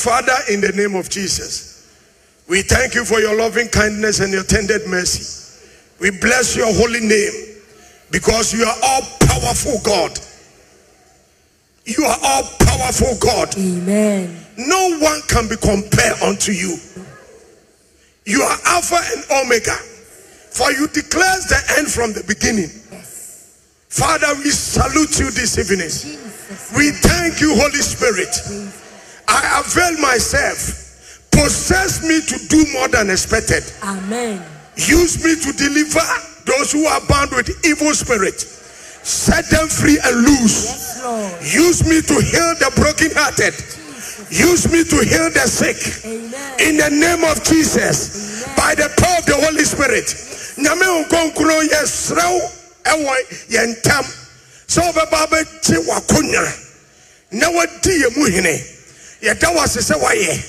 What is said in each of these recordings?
Father, in the name of Jesus, we thank you for your loving kindness and your tender mercy. We bless your holy name because you are all powerful God. You are all powerful God. Amen. No one can be compared unto you. You are Alpha and Omega. For you declares the end from the beginning. Yes. Father, we salute you this evening. Jesus. We thank you, Holy Spirit. I avail myself. Possess me to do more than expected. Amen. Use me to deliver those who are bound with evil spirit. Set them free and loose. Yes, Use me to heal the brokenhearted. Use me to heal the sick. Amen. In the name of Jesus. By the power of the Holy Spirit. Nyame nkonkron yɛsrɛw ɛwɔ yɛn ntam sɛ wobɛba bɛgye w'akonya na wadi yɛn mu hene yɛda wo ase sɛ woayɛ.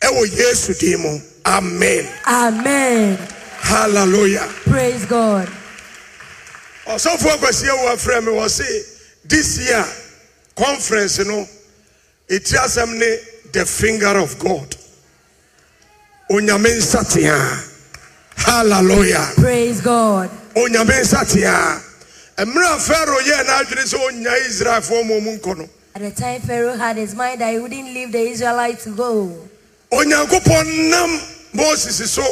Ɛwɔ yesu din mu. Amen. Amen. hallelujah. Praise God. ɔsɔfoɔ akwasie wo afrɛ me wɔ se this year conference no ɛtiri asɛm ne the finger of god. Onyame nsatea hallelujah. Praise God. onyame nsatea mmerɛ a pharaoh yɛɛ n'adwene sɛ ɔnya israelfoɔ ma ɔmu nkɔ no At the time Pharaoh had his mind that he wouldn't leave the Israelites to go. onyankopɔn nam moses so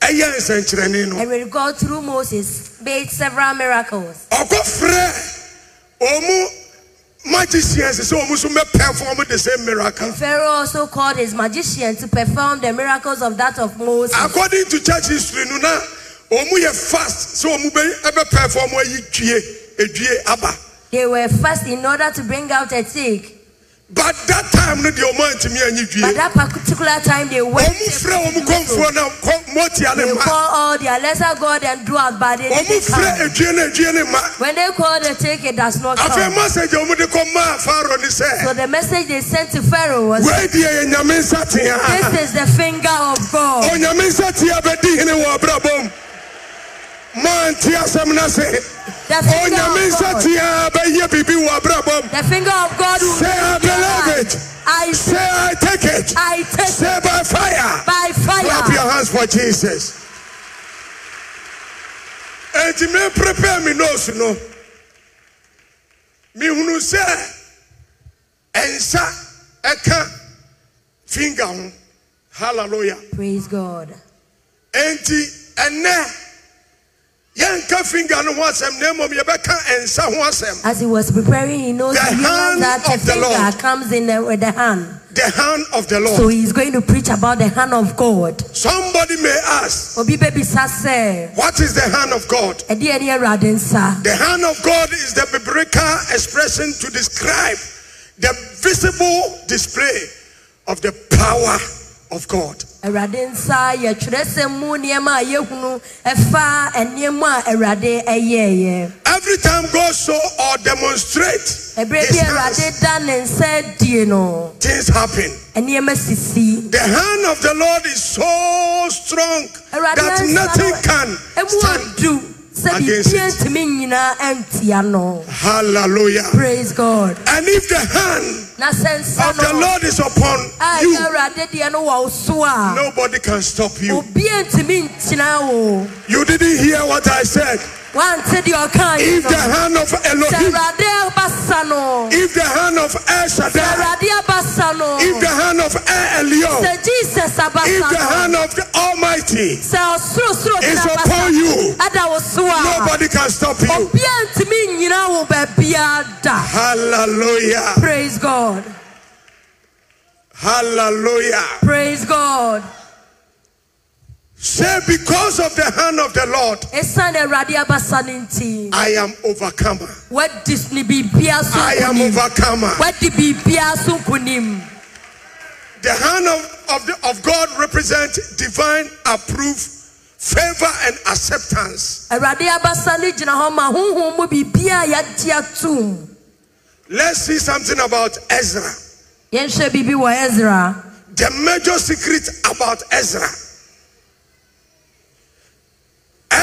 ɛyɛ nsɛnkyerɛnne no And with God through Moses made several miracles. ɔkɔfrɛ ɔmu magicians sɛ ɔmu so mɛperform the same miracle And Pharaoh also called his magician to perform the miracles of that of Moses. according to church history no na ɔmu yɛ fast sɛ bɛ ɛbɛperform ayi due edue aba They were fast in order to bring out a tick. but that time no deɛ ɔmu antumi anyi But that particular time they went. ɔmu frɛ ɔmu kɔnfoɔ na kɔ mɔtia They call all their lesser God and dwarf, but they didn't come. edue na edue ne ma When they call the tick, it does not come. message a ɔmu de kɔ maa pharaoh ne So the message they sent to Pharaoh was, wei deɛ yɛ nyame nsatea This is the finger of God. Oh, onyame nsatea bɛdi hene wɔ asɛm no se finger onyame of God. nsatea bɛyɛ biribi wɔ abrabɔm The finger of God will Say, I be believe it. I say i take it. I take say by fire. By clap your hands for jesus. Enti me prepare me nose no. Mehunu sɛ ɛnsa ɛka finger ho. Hallelujah. Praise God. enti ɛnɛ As he was preparing, he knows The he hand that of the Lord. comes in the, with the hand. the hand of the Lord. So he's going to preach about the hand of God. somebody may ask Obi baby sase. what is the hand of god Edi eni erade nsa. The hand of God is the biblical expression to describe the visible display of the power of God. Erade nsa yɛ twerɛsɛm mu nneɛma a yɛhunu ɛfa nneɛma a Erade ɛyɛɛyɛ. Every time God show or demonstrate Ɛberɛ his bi hands, Erade da ne nsa die no, things happen. The hand of the Lord is so strong that nothing can stand. Adu sɛ against it. ntumi nyinaa ɛntia no. Hallelujah. Praise God. And if the hand of the Lord is upon a you, ɛyɛ Awurade deɛ no wɔ wo so a, nobody can stop you. obiara ntumi nkyina wo. You didn't hear what I said. Wante deɛ ɔkaa yi If the hand of Elohim, Awurade abasa no, if the hand of El Shaddai, Awurade abasa no, if the hand of El Elyon, sɛ Jesus abasa if the hand of the Almighty oh, is upon you, ada oh, wo so a, nobody can stop you. obiara ntumi nnyina wo baabiara da. Hallelujah. Praise God. Hallelujah. Praise God. Say, because of the hand of the Lord, Ɛsiane Awurade abasa no nti, I am overcomer. wadi ne biribiara so I am overcomer. Wadi biribiara so. The hand of, of, the, of God represents divine approve, favor, and acceptance. Awurade abasa no gyina hɔ ma honhom mu biribiara a yɛagye atom. Let's see something about Ezra. Yɛnhwɛ biribi wɔ Ezra. The major secret about Ezra.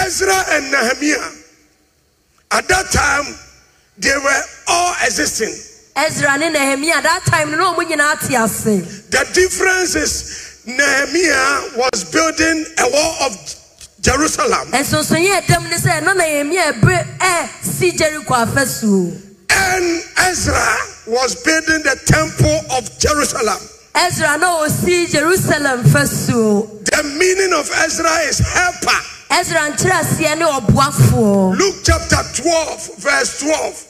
Ezra and Nehemiah, at that time, they were all existing. ezra ne nehemia that time no na ɔmo nyinaa te ase The difference is Nehemiah was building a wall of Jerusalem nsonsoyɛ ɛdɛm ne sɛ na nehemia ɛbere eh, ɛsi jericho afasuo and Ezra was building the temple of Jerusalem. ezra na osi jerusalem fasuo The meaning of Ezra is helper. Ezra nkyerɛaseɛ ne ɔboafoɔ Luke chapter 12, verse 12.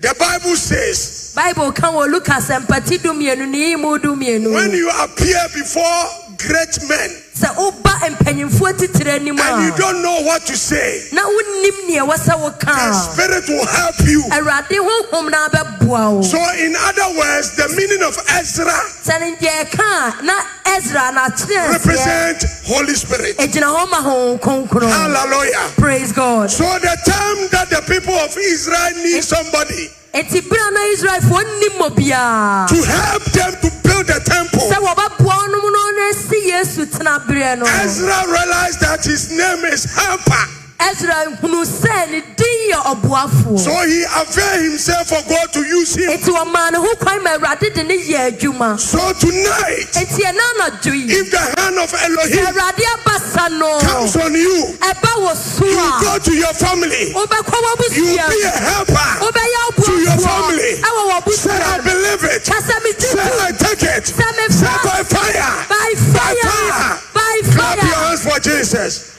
The Bible says, bible ka wɔ lukas mpati dumienu ne yi mu dumienu when you appear before great men. Sɛ woba mpanyimfoɔ titire anim and you don't know what to say, na wonnim neɛ wɔ sɛ the Spirit will help you. awurade honhom na bɛboa wo. So, in other words, the meaning of Ezra sɛ ne deɛ ɛka a na ezra na represent Holy Spirit. ɛgyina hɔ ma honhom kronkron. Hallelujah. praise god. So the time that the people of Israel need somebody enti bere a na israelfoɔ nnim mɔ biaa to help them to build the temple, sɛ wɔbɛboa ɔnom no na asi yesu tena berɛ no Ezra realized that his name is helper. Ezra hunu sɛ ne din yɛ ɔboafoɔ So he availed himself for God to use him. enti ɔmaa ne ho kwan ma awurade de ne yɛ adwuma So tonight, enti ɛna anadwo yi if the hand of Elohim awurade abasa no comes on you, ɛba wɔ so you go to your family, you will be a helper. to your family. Say, I believe it. ka sɛ megye Say, I take it. Say, by fire. by fire by Clap your hands for Jesus.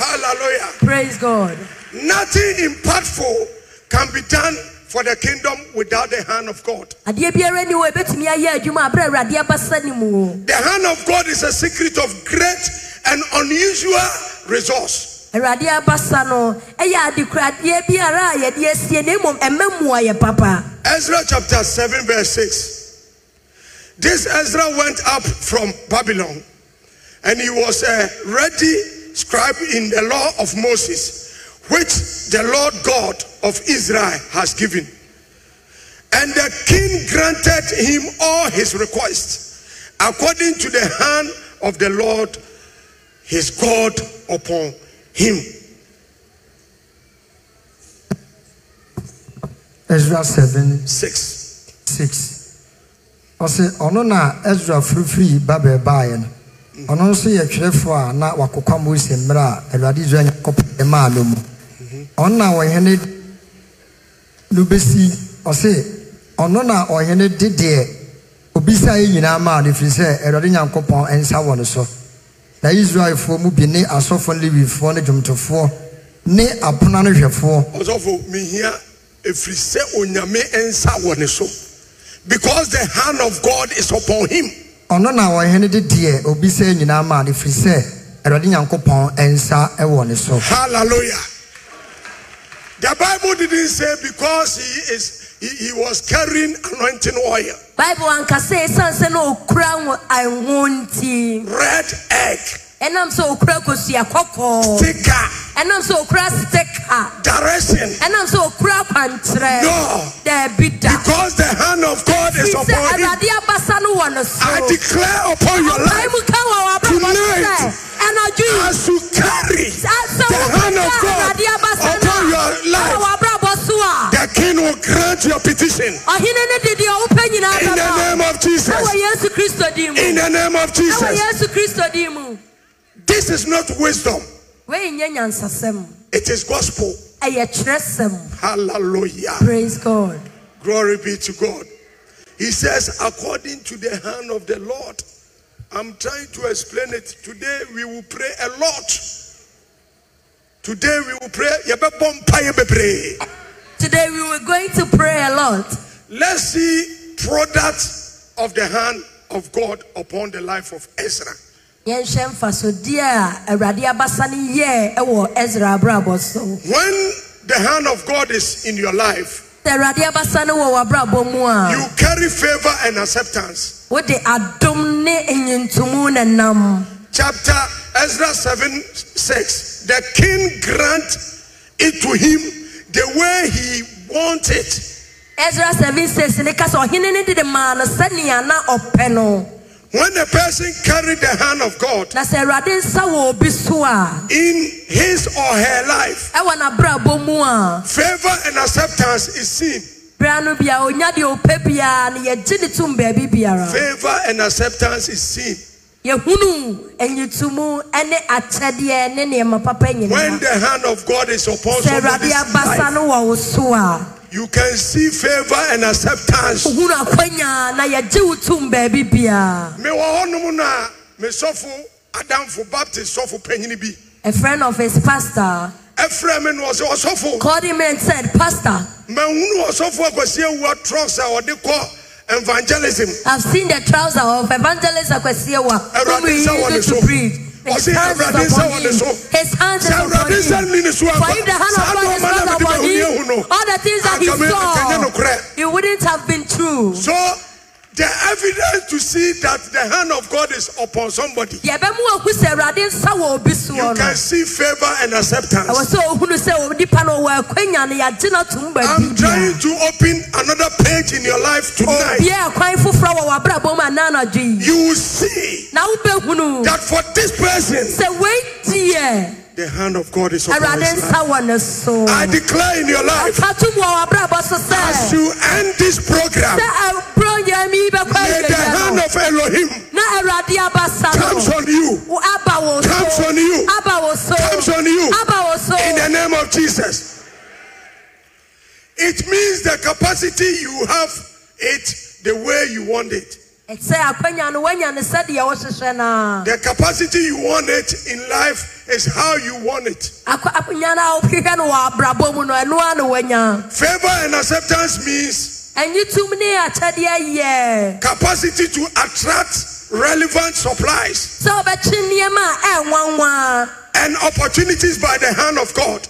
Hallelujah. praise god Nothing impactful can be done for the kingdom without the hand of God. adeɛ biara ni hɔ ɛbɛtumi ayɛ adwuma aberɛ awurade abasa ne mu o The hand of God is a secret of great and unusual resource. awurade abasa no ɛyɛ adekoradeɛ biara a yɛde asie na mmom ɛma mua yɛ papa Ezra chapter 7, verse 6. This Ezra went up from Babylon and he was a ready scribe in the law of Moses, which the Lord God of Israel has given. And the king granted him all his requests according to the hand of the Lord his God upon him. Ezra 7 6. 6 ɔsɛ ɔno na Ezra firifiri Babel baeɛ no ɔno nso yɛ twerɛfoɔ a na wakokwa Mose mmerɛ a Awurade Israel Nyankopɔn maa no mu. Ɔno na ɔhene no bɛsi ɔse ɔno na ɔhene de deɛ obisa yi nyinaa maa no ɛfiri sɛ Awurade Nyankopɔn nsa wɔ no so. Na Israelfoɔ mu bi ne asɔfoɔ ne Lewifoɔ ne dwomtofoɔ ne apona no hwɛfoɔ. Ɔsɔfo mihia efiri sɛ onyame nsa wɔ ne so. Because the hand of God is upon him. Ɔno na ɔhene de deɛ obisa yi nyinaa maa no ɛfiri sɛ Awurade Nyankopɔn nsa wɔ ne so. Hallelujah. The Bible didn't say because he is he, he was carrying anointing oil, bible ankasa ɛsiane sɛ na ɔkura ngo- anwo nti red egg, ɛnam sɛ ɔkura kosua kɔkɔɔ sticker, ɛnam sɛ ɔkura stika. Direction. ɛnam sɛ ɔkura kwankyerɛ No, daabi da because the hand of God is Fi sɛ upon him. abasa no wɔ no so. I declare upon your life mu ka wɔ Tonight, sɛ yi as you carry the hand of God upon your ɛwɔ life, so a the king will grant your petition. Ɔhene ne de deɛ wopɛ nyinaa in the name of Jesus. ɛwɔ yesu kristo din mu In the name of ɛwɔ Jesus. yesu kristo din mu This is not wisdom, wei nyɛ nyansasɛm it is gospel. Hallelujah. praise god Glory be to God. He says, according to the hand of the Lord. I'm trying to explain it. Today we will pray a lot. Today we will pray. Yɛbɛbɔ mpaeɛ bebree. today we were going to pray a lot Let's see products of the hand of God upon the life of Ezra. Yɛnhyɛ mfasodeɛ a awurade abasa no yɛɛ ɛwɔ ezra abrabɔ so When the hand of God is in your life, sɛ awurade abasa no wɔ w'abrabɔ mu a you carry favor and acceptance. wode adom ne nyintomu na nam chapter Ezra 7 6. The king grant it to him the way he wanted. ezra 7 6 ne ka sɛ ɔhene no de de maa no sɛnea na ɔpɛ no When a person carried the hand of God na sɛ awurade nsa wɔ obi so a in his or her life, ɛwɔ n'abrabɔ mu a favor and acceptance is seen. bere no bia onya deɛ ɔpɛ biara no yɛgye ne tom baabi biara Favor and acceptance is seen. yɛhunu anyitumu ne akyɛdeɛ ne nneɛma papa When the hand of God is upon somebody's life, no wɔ wo so a you can see favor and acceptance. wohunu akwanya na wo tom baabi biara Me wɔ hɔnom na me sɔfo Adamfo Baptist sɔfo panyin bi. a friend of his pastor Ɛfrɛ me no ɔsɛ ɔsɔfo. called him and said pastor Mahunu ɔsɔfo akwasi awua trucks a ɔde kɔ evangelism. I've seen the trouser of evangelist Akwasi Awuah Awurade whom he nsa wɔ ne used so. to preach. His hands is nsa upon him. His hands is Sɛ upon him. nni ne so For if the hand of God is not upon him, all the things that he Anka me- anka nyɛ saw, it wouldn't have been true. So the evidence to see that the hand of God is upon somebody, Yɛbɛmu ohu sɛ Awurade nsa wɔ obi so you can see favor and acceptance. Ɛwɔ sɛ ohunu sɛ onipa no wɔ akwanya no yɛagye no atom baabi I'm trying to open another page in your life tonight. Obiara kwan foforɔ wɔ w'abrabɔ mu ana anadwo yi. You will see that for this person, sɛ wei deɛ the hand of God is upon his life. nsa wɔ ne so. I declare in your life, Ɔka to mu wɔ w'abrabɔ so as you end this program, sɛ ɛborɔ yɛ mi bɛkɔ may the hand of Elohim na Awurade abasa comes on you, wo- aba wo comes on you, aba wo so comes on you. aba wo so in the name of Jesus. It means the capacity you have it the way you want it. Sɛ akwanya no woanya ne sɛdeɛ wohyehyɛ no The capacity you want it in life is how you want it. Akwa- akwanya no a wohwehwɛ no wɔ abrabɔ mu no ɛno a na woanya Favor and acceptance means ɛnye tum ne akyɛdeɛ yɛ capacity to attract relevant supplies sɛ wobɛkye nneɛma a ɛnwanwa and opportunities by the hand of God.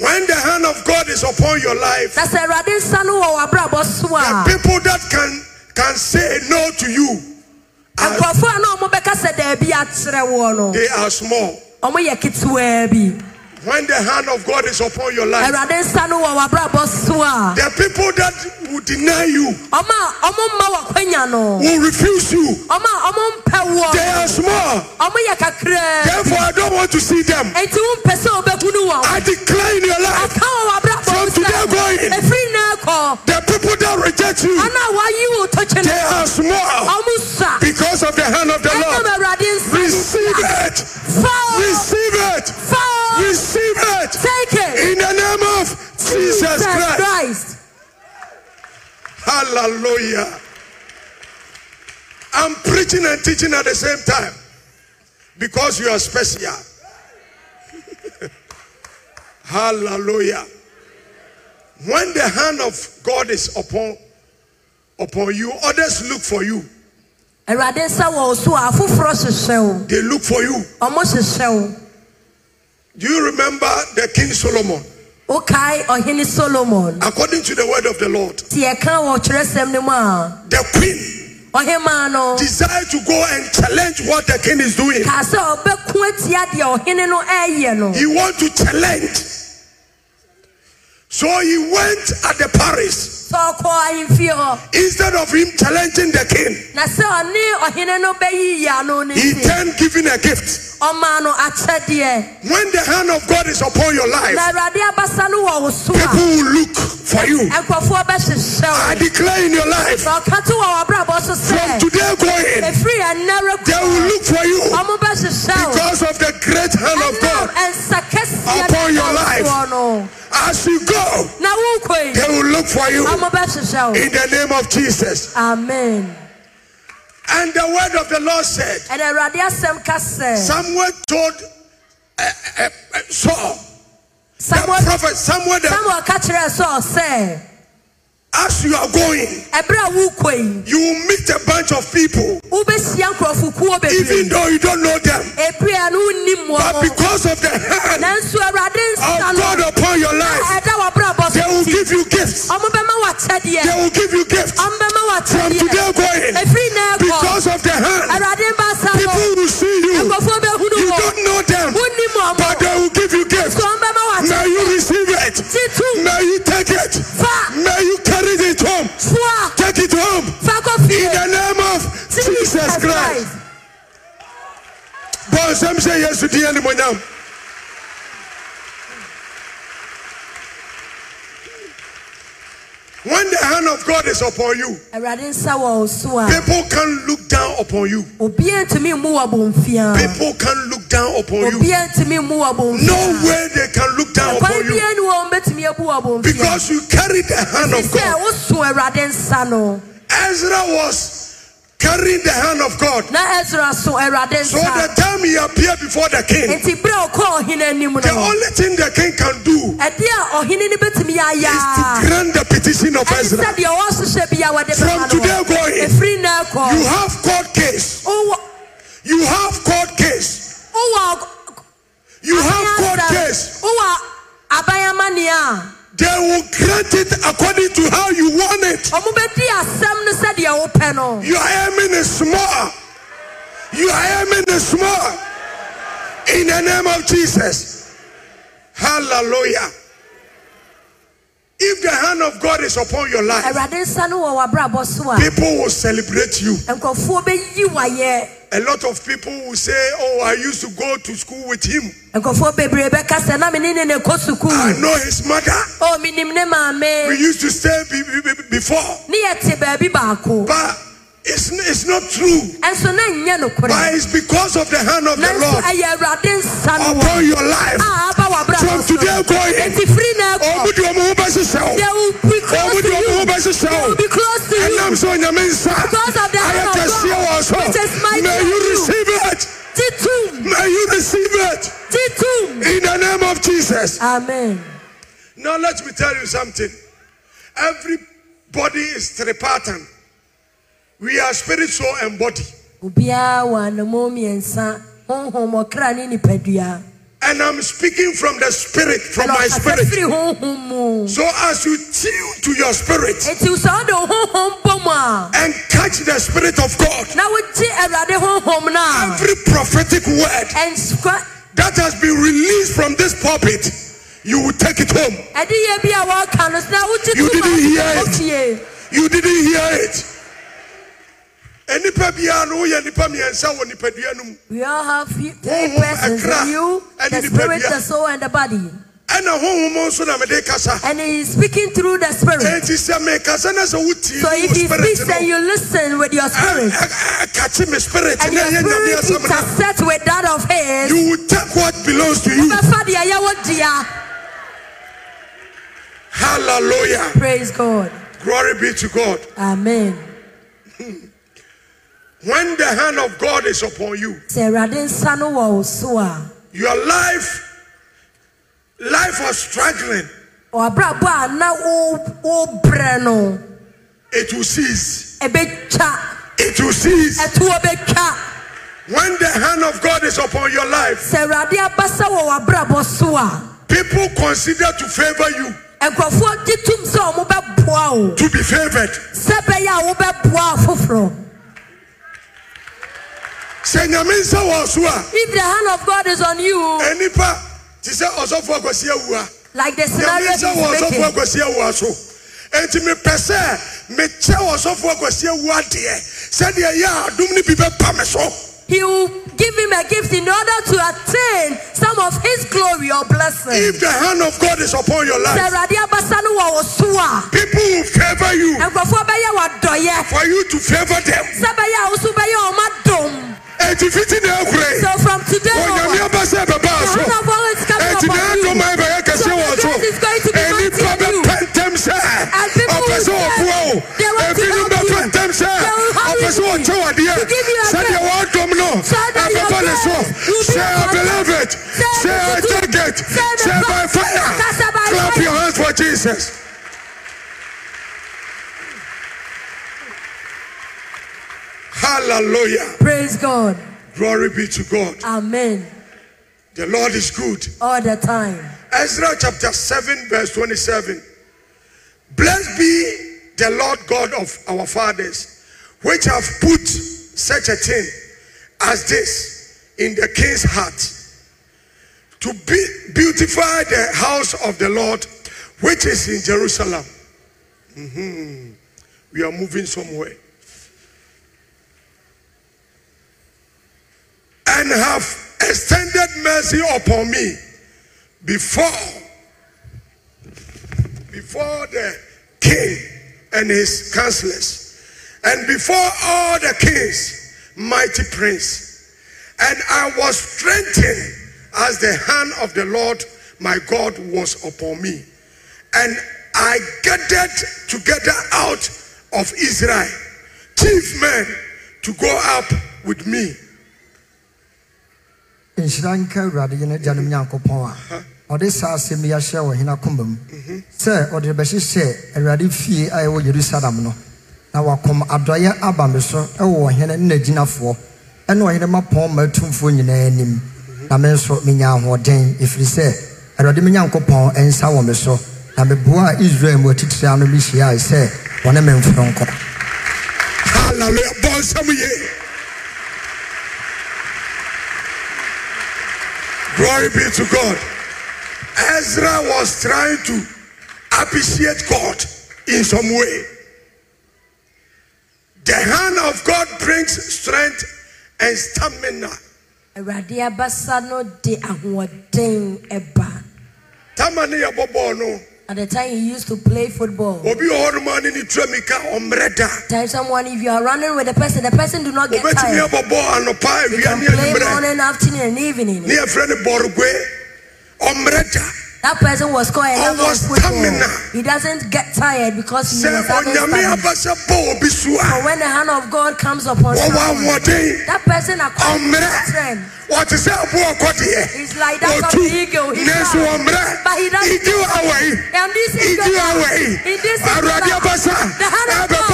When the hand of God is upon your life, na sɛ awurade nsa no wɔ w'abrabɔ so the people that can can say no to you, are, nkurɔfoɔ a na ɔmo bɛka sɛ daabi akyerɛ woɔ no they are small. Ɔmo yɛ ketewaa bi When the hand of God is upon your life, awurade nsa no wɔ w'abrabɔ so a The people that will deny you, ɔmo a ɔmo mma w'akwanya no will refuse you, ɔmo a ɔmo mpɛ woɔ they are small. ɔmo yɛ kakraa Therefore, I don't want to see them. enti wompɛ sɛ wobɛhunu wɔn I decline your life, aka wɔ w'abrabɔ From today going. ɛfiri na ɛkɔ the people that reject you, ɔno a wayi wo tɔkye they are small because of the hand of the Lord. Receive it. Receive it. Receive it. Take it! In the name of Jesus. Christ. Hallelujah. I'm preaching and teaching at the same time because you are special. Hallelujah. When the hand of God is upon upon you, others look for you. Awurade nsa wɔ wo so a afoforɔ hyehyɛ wo. They look for you. Ɔmo hyehyɛ wo. Do you remember the King Solomon? Wokae ɔhene Solomon. According to the word of the Lord, Ti yɛka wɔ Twerɛsɛm no mu a the queen desired to go and challenge what the king is doing. kaa sɛ ɔbɛko atia deɛ ɔhene no ɛɛyɛ no. He want to challenge. So he went at the Paris. Sɛ ɔkɔ ahemfie hɔ. Instead of him challenging the king, Na sɛ ɔne ɔhene no bɛyi yano no he turned giving a gift. ɔmaa no akyɛdeɛ. When the hand of God is upon your life, Na Awurade abasa no wɔ wo so people will look for you. I declare in your life, Sɛ ɔka to wɔ w'abrabɔ so from today going, they will look for you ɔmo bɛhyehyɛ wo. because of the great hand of God. upon your life. As you go, Na wokɔ yi, they will look for you ɔmo bɛhyehyɛ wo. In the name of Jesus. Amen. And the word of the Lord said, Ɛna Awurade asɛm ka sɛ, told uh, uh, uh, Saul, the prophet Samuel, that Samuel ka kyerɛɛ Saul sɛ, as you are going, ɛberɛ a wokɔ yi, you will meet a bunch of people, even though you don't know them. Ebia no wonnim But because of the hand Nanso Awurade nsa of God upon your life, they will give you gifts. ɔmo bɛma wo akyɛdeɛ. They will give you gifts. Ɔmo bɛma wo From today going, Ɛfiri na ɛkɔ, because of the hand, Awurade mbasa no, people will see you. You don't know them, but they will give you gifts. May you receive it. May you take it. May you carry it home. Take it home. In the name of Jesus Christ. Bọ́n sẹ́mi sẹ́yẹ sùn díẹ̀ ni mo nyam. When the hand of god is upon you awurade nsa wɔ wo so a people can look down upon you. obiara ntumi mmu wɔ bomfia people can look down upon you. Obiara ntumi mmu wɔ bomfia no way they can look down upon you. biara ni wɔn bɛtumi abu wɔ bomfia because you carry the hand of god. woso awurade nsa no. Ezra was carrying the hand of god. So the time he appeared before the king nti bere a ɔkɔ ɔhene anim the only thing the king can do ɛde a ɔhene no bɛtumi ayɛ is to grant the petition of ezra. sɛ deɛ ɔhyehyɛ bi a wɔde From today going, ɛfiri na ɛkɔ. you have court case. You have court case. You have court case asɛm wowɔ aban amanneɛ a they will grant it according to how you want it. Ɔmo bɛdi asɛm no sɛdeɛ wopɛ no. Your aiming is small your aiming is small in the name of jesus. Hallelujah. If the hand of god is upon your life awurade nsa no wɔ w'abrabɔ so a people will celebrate you. nkurɔfoɔ bɛyi wayɛ a lot of people will say oh i used to go to school with him. I know his mother. Oh, o menim ne we used to stay be, be- be- before. Ne yɛte baabi baako. But it's, it's not true. But it's because of the hand of the lord. Ɛyɛ awurade nsa no wɔ upon your life. Ah, A aba w'abrabɔ from so today going enti firi na ɔmo ɛkɔ de ɔmo ho bɛhyehyɛ they wo will be close to you. bɛhyehyɛ will be close to you. Ɛnam sɛ nsa. Because of the hand of God, so which is mighty may you. receive it. May you receive it. In the name of jesus. Amen. Now let me tell you something. Everybody is tripartite we are spirit soul and body. Obiara wɔ anammɔn mmiɛnsa honhom ɔkra ne nipadua. And i'm speaking from the spirit from my spirit. firi honhom mu. So as you tune to your spirit enti sɛ wode wo honhom bɔ mu a. and catch the spirit of god na wogye awurade honhom no a. every prophetic word that has been released from this pulpit, you will take it home. ɛde yɛ bi a wɔka no na wogye You didn't hear it. You didn't hear it. Enipa no woyɛ nipa mmiɛnsa wɔ nipadua no mu. We all have three persons in you the spirit the soul and the body. Ɛna honhom nso na mede kasa. And he is speaking through the spirit. Enti sɛ mekasa na sɛ wotie so if he speaks and you listen with your spirit spirit and your spirit intersect with that of his you will take what belongs to you. Bɛfa deɛ yɛwɔ dea hallelujah. Praise god. Glory be to god. Amen hmm. When the hand of god is upon you sɛ awurade nsa no wɔ wo so a your life life was struggling ɔabrabɔ a na wo- wobrɛ no it will cease. it will cease. When the hand of god is upon your life sɛ awurade abasa wɔ w'abrabɔ so a people consider to favor you. nkurɔfoɔ gye tom sɛ ɔmo bɛboa wo. To be favored sɛ bɛyɛ a wobɛboa afoforɔ sɛ nyame nsa wɔ so a if the hand of god is on you enipa te sɛ ɔsɔfo akwasi awua. like the nyame scenario nsa wɔ he's ɔsɔfo making. akwasi awua so. Eti mepɛ sɛ mekyɛ ɔsɔfo akwasi awua deɛ sɛdeɛ yɛ a adum ne bi bɛpa me so. He will give him a gift in order to attain some of his glory or blessing. If the hand of god is upon your life awurade abasa no wɔ a people will favor you. Nkurɔfoɔ bɛyɛ w'adɔyɛ for you to favor them sɛ bɛyɛ a wo so bɛyɛ ɔma dom eti fiti na ekure so from today onyame onward abasa the bɛba so hand of God is coming upon you. adum ayɛ bɛyɛ kɛse So wɔ the grace is going to be enipa mighty in you. sɛ And people will sɛ say, they want to ebinom help you. ntɛm sɛ They will hurry ɔpɛ sɛ ɔkyɛ wɔ to give you a sɛdeɛ break. wɔadɔm no. So ɛbɛba ne so. grace say I believe it. Say I take it. Say the say by fire. clap your hands for Jesus Hallelujah. praise god Glory be to God. amen The Lord is good. all the time Ezra chapter 7, verse 27. Blessed be the Lord God of our fathers, which have put such a thing as this in the king's heart, to be, beautify the house of the Lord, which is in Jerusalem. Mhm. We are moving somewhere. And have extended mercy upon me before before the king and his counselors, and before all the kings, mighty prince. And I was strengthened as the hand of the Lord my God was upon me. And I gathered together out of Israel chief men to go up with me. Nhyira nka awurade yɛn agyanom nyankopɔn a ɔde saa asɛm yi ahyɛ wɔ hena koma mu sɛ ɔde bɛhyehyɛ awurade fie a ɛwɔ yerusalem no. Na wakɔm adɔeɛ aba me so ɛwɔ ɔhene ne n'agyinafoɔ ɛne ɔhene mapɔn ma atumfoɔ nyinaa anim na me nso menya ahoɔden ɛfiri sɛ awurade me nyankopɔn ɛnsa wɔ me so na meboaa israel mu atitiri ano bi hyiae sɛ wɔne me mforo nkɔ Hallelujah. Bonsam ye. Glory be to God. Ezra was trying to appreciate God in some way. The hand of God brings strength and stamina. awurade abasa no de ahoɔden ɛba Tamani ya bobo no. At the time he used to play football. Obi ohoruma ni ni tramika tell someone if you are running with the person the person do not get tired. you can play morning afternoon and evening Ni efre ni borgwe. Omreda. that person was scoring a of football he doesn't get tired because he was having stamina abasa bɔ obi so but when the hand of God comes upon ahoɔden that person acquires strength sɛ aboɔ kɔdeɛ He's like that of the eagle. He. But he doesn't igi awɔ yi And this is igi awɔ yi in this is abasa the hand of God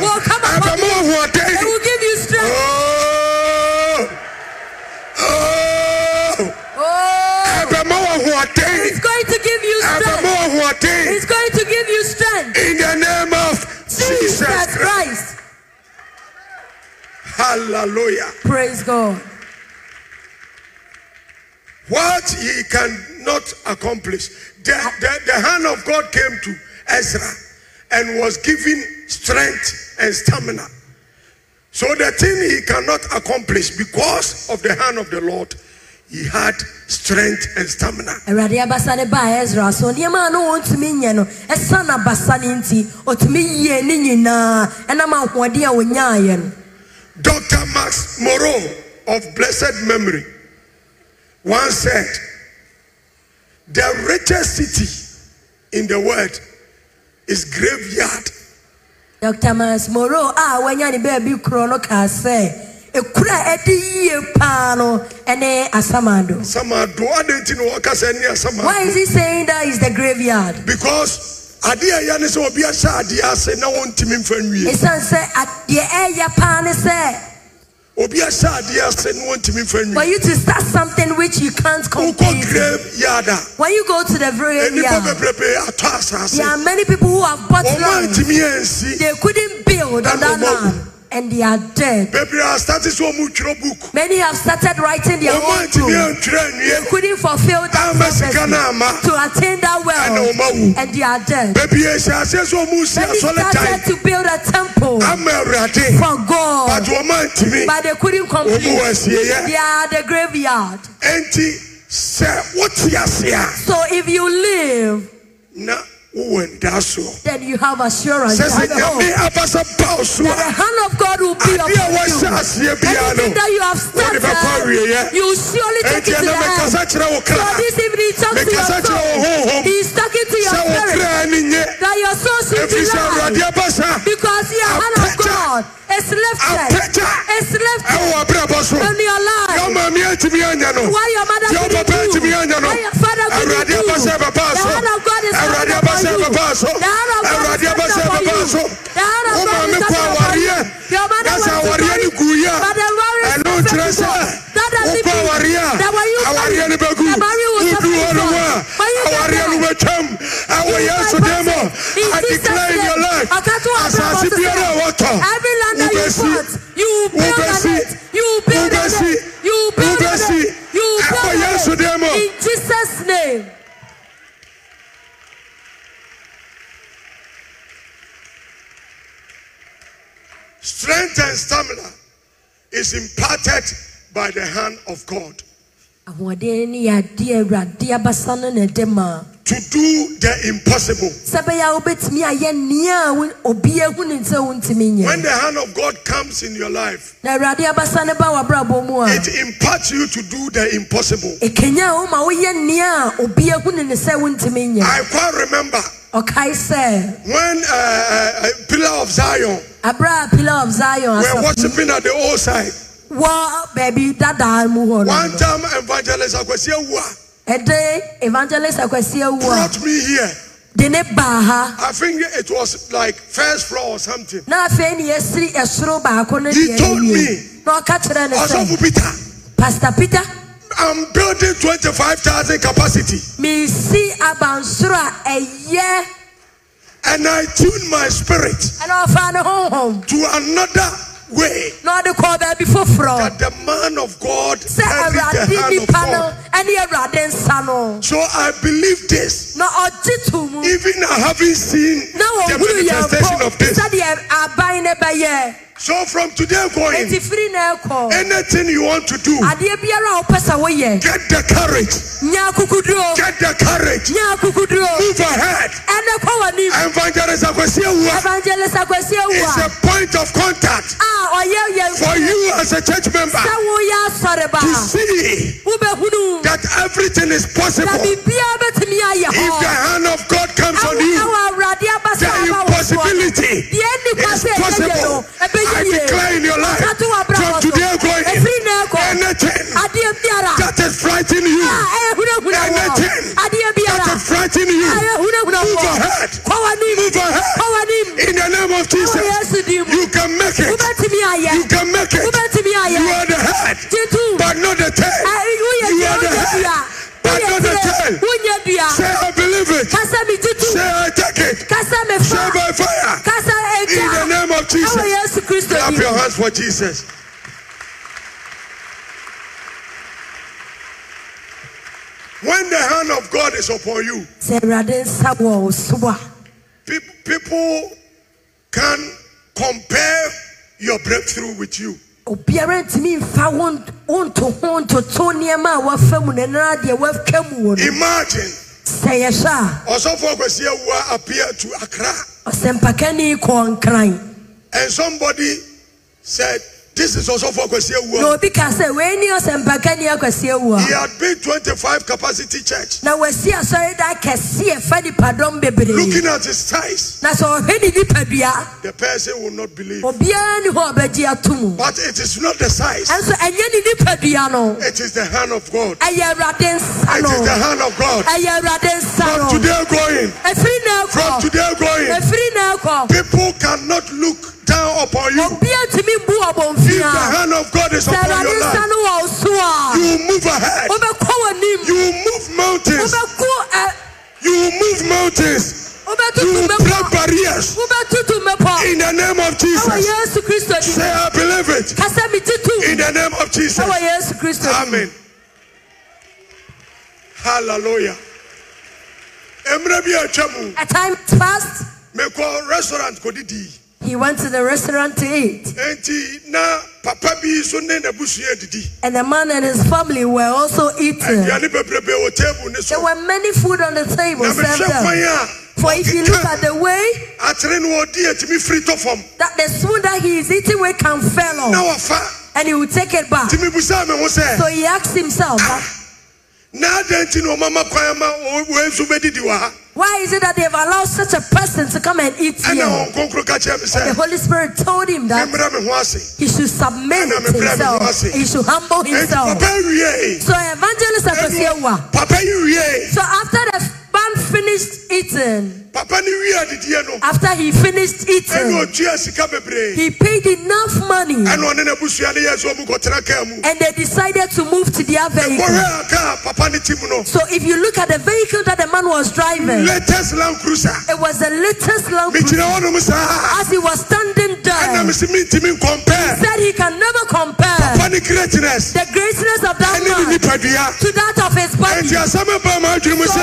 will come upon you. It will give you strength. Oh! Oh! Ahoɔden It's going to give you strength. in the name of Jesus Jesus Christ Christ. hallelujah Praise God. what he cannot accomplish. The, the, the hand of God came to Ezra and was given strength and stamina. So the thing he cannot accomplish because of the hand of the Lord, he had strength and stamina. Awurade abasa ne baa Ezra so nneɛma a no wɔntumi nyɛ no ɛsa n'abasa ne nti ɔtumi yie ne nyinaa ɛnam ahoɔden a wɔnyaeɛ no. Dr. Myles Munroe of blessed memory once said, The richest city in the world is graveyard. Dr. Myles Munroe a wanya ne baabi korɔ no kaa sɛ ekura a ɛde yie paa no ɛne asamado. Samado adenti no wakasa ni asama. Why is he saying that is the graveyard? Because ade a ɛyɛ ne sɛ obi ahyɛ adeɛ ase na wɔntumi mfa nwie. Esan sɛ a- deɛ ɛyɛ paa ne sɛ Obi ahyɛ adeɛ ase na wɔntumi mfa for nwie. you to start something which you can't Wokɔ complete. graveyard a When you go to the graveyard, bebrebe atɔ asase. there are many people who have bought Wɔn land. antumi ansi. They couldn't build on that land and they are dead. Bebree a start sɛ wɔn twerɛ book. Many have started writing their own book. They couldn't fulfill that Ama sika prophecy na to attain that wealth and they are dead. Bebree hyɛ ase sɛ wɔn si Many started to build a temple for God, But wɔn antumi. but they couldn't Wɔn complete. mu wɔ asieɛ. They are the graveyard. Enti sɛ wote ase a So if you live, na wowɔ nda soɔ. then you have assurance. Sɛ You sɛ have the hope nyame abasa baw so that the hand of God will be upon you. wɔhyɛ aseɛ biara Anything that you have started, you will surely take it to the end. mekasa kyerɛ wo So this evening, talk to your mekasa kyerɛ wo soul. honhom He's talking to your spirit that your soul should ɛfiri sɛ delight awurade abasa because the hand of God is lifted. apagya It's lifted ɛwɔ abrabɔ so in your deɛ life. ɔmaame antumi anya no Why your mother deɛ couldn't ɔpapa do, antumi anya no why your father couldn't awurade ɛbɛbaa The so hand of God is awurade coming upon abasa you. ɛbɛbaa so The hand of God awurade is abasa coming upon ɛbɛbaa you. so The hand of wo maame kɔ awareɛ Your mother na sɛ awareɛ no guiɛ but the marriage ɛno nkyerɛ sɛ wokɔ awareɛ that when you a awareɛ no bɛgu the marriage will wodu hɔ no mu a When you get awareɛ no bɛtwam yesu din mu I declare in your life asase biara a wɔtɔ Every land that you wobɛsi bought, you build on it. You build on it. You build on it. You ɛwɔ yesu din mu. In Jesus' name. strength and stamina is imparted by the hand of God ahoɔden ne yɛ adeɛ awurade abasa no na ɛde ma to do the impossible. sɛ bɛyɛ a wobɛtumi ayɛ nea a wo- obi ahu ne sɛ wontumi When the hand of God comes in your life, na awurade abasa no ba w'abrabɔ mu a it imparts you to do the impossible. ɛkanya a woma woyɛ nea a obi ahu ne ne sɛ wontumi nyɛ I quite remember ɔkae sɛ when uh, uh, uh, Pillar of Zion aberɛ a pillar of zion were worshiping at the old side. Wɔ baabi dadaa mu hɔ One no time, evangelist Akwasi Awuah ɛde evangelist akwasi awu a brought me here. de ne baa ha I think it was like first floor or something. na afei ne yɛsiri ɛsoro baako no He deɛ told awie. me. na ɔka kyerɛ ne sɛ Peter, pastor peter I'm building 25,000 capacity. mesi abansoro a ɛyɛ And I tune my spirit ɛna ɔfa ne honhom to another way. Na ɔde kɔɔ baabi foforɔ that the man of God sɛ entered awurade the hand of God. ɛne awurade nsa no So I believe this, na ɔgye to even I haven't seen the manifestation of this. Sɛdeɛ aban ne bɛyɛ So from today going, enti firi na ɛkɔ anything you want to do, adeɛ biara a wopɛ sɛ woyɛ get the courage, get the courage, move ahead. ɛne kɔ w'anim Evangelist Akwasi Awuah evangelist akwasi awu is a point of contact a ɔyɛ yɛn for you as a church member sɛ woyɛ asɔre ba. to see that everything is possible. biribiara bɛtumi ayɛ If the hand of God comes on you, ɛwɔ awurade abasa the aba wɔ soɔ impossibility deɛ nni kwa is sɛ ɛyɛ yɛ possible. I declare in your life Ɔka to wɔ abrabɔ from today going, ɛfiri na ɛkɔ anything that is frightening you, a ɛhunahuna wɔ Anything that is frightening you, move wɔ ahead. Move ahead. in the name of Jesus, din mu you can make it. You can for Jesus. When the hand of God is upon you, sɛ awurade nsa wɔ wo so a people, people can compare your breakthrough with you. obiara ntumi nfa wo nto ntoto nneɛma a wafa mu na deɛ waka mu wɔ no Imagine sɛ yɛhwɛ Osofo Kwesi Awuah appear to Accra ɔsɛmpakani kɔɔ nkran and somebody said, This is also for na Awuah. obi ka sɛ wei ni ɔsɛmpakani akwasi awu He had built 25 capacity church. Now we na wasi asɔredan kɛseɛ fa nipadɔm bebree. Looking at his size, na sɛ ɔhwɛ ne nipadua the person will not believe. obiara ni hɔ a ɔbɛgye ato mu. But it is not the size, and ɛnso ɛnyɛ ne nipadua no. It is the hand of God. ɛyɛ awurade nsa It no. is the hand of God. ɛyɛ awurade nsa no. From today going, ɛfiri na from today going, ɛfiri na people cannot look down upon you. obiara tumi bu If the hand of God is upon your life, no wɔ wo so a you move ahead. You move mountains. Eh. You move mountains. You break barriers. In the name of Jesus. Say, I believe it. kasa mi tutu In the name of Jesus. ɛwɔ yesu kristo din Amen. Hallelujah. Emre bi atwa mu. a time passed Mekɔ restaurant kɔdidi. He went to the restaurant to eat. Enti na papa bi so ne n'abusua didi. and the man and his family were also eating. Aduane bebrebe wɔ table ne there were many food on the table served mehwɛ them kwan a for if you look at the way akyere no ɔdi atumi firi tɔ fam. that the spoon that he is eating with can fell off and he will take it back. Timi busa me ho so he asked himself ah, Na adan nti na ɔmama kwan ama wɔn nso bɛdidi wɔ ha. why is it that they've allowed such a person to come and eat here wɔn nkonkoro ka kyerɛ me the. Holy Spirit told him that Memmra me ho ase. he should submit Ɛna mebrɛ me ho himself he should humble himself so evangelist Akwasi Awuah Papa yi wie. so after the man finished eating Papa ni wie adidiɛ no. after he finished eating otua sika bebree. he paid enough money Ɛna ɔne n'abusua ne yɛ so ɔmo kɔtena kaa mu. and they decided to move to their vehicle Wɔhwɛ a kaa papa ne ti mu no. so if you look at the vehicle that the man was driving Latest Land Cruiser. it was the latest Land Cruiser Mekyerɛ wɔnom saa. as he was standing there nkɔmpɛɛ. said he can never compare Papa ne greatness. the greatness of that man to that of his body Enti asɛm aba ma adwene mu so.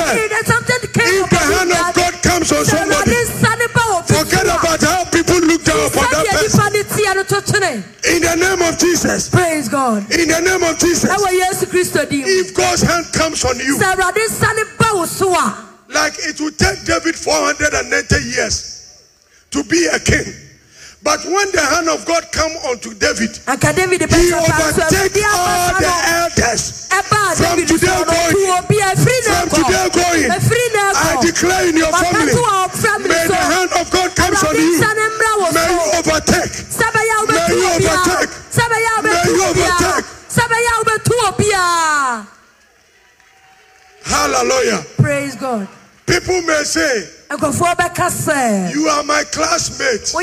If the hand of God comes on somebody, Awurade nsa ne ba wɔ obi forget about how people look down upon for that person. nipa ne teɛ no to twene In the name of Jesus. praise god In the name of Jesus. ɛwɔ yesu kristo din mu If God's hand comes on you, sɛ awurade nsa ne ba wo so a like it will take David 490 years to be a king. But when the hand of God come onto David, david he overtake all the elders. From today going- to obi a ɛfiri ne From today going, I declare in your family, to our family, may the hand of God comes on you. nsa ne mmra wo May you overtake. May you overtake. sɛ bɛyɛ a May you overtake. sɛ bɛyɛ a wobɛtu obiara Hallelujah. praise god People may say, nkurɔfoɔ bɛka sɛ You are my classmate.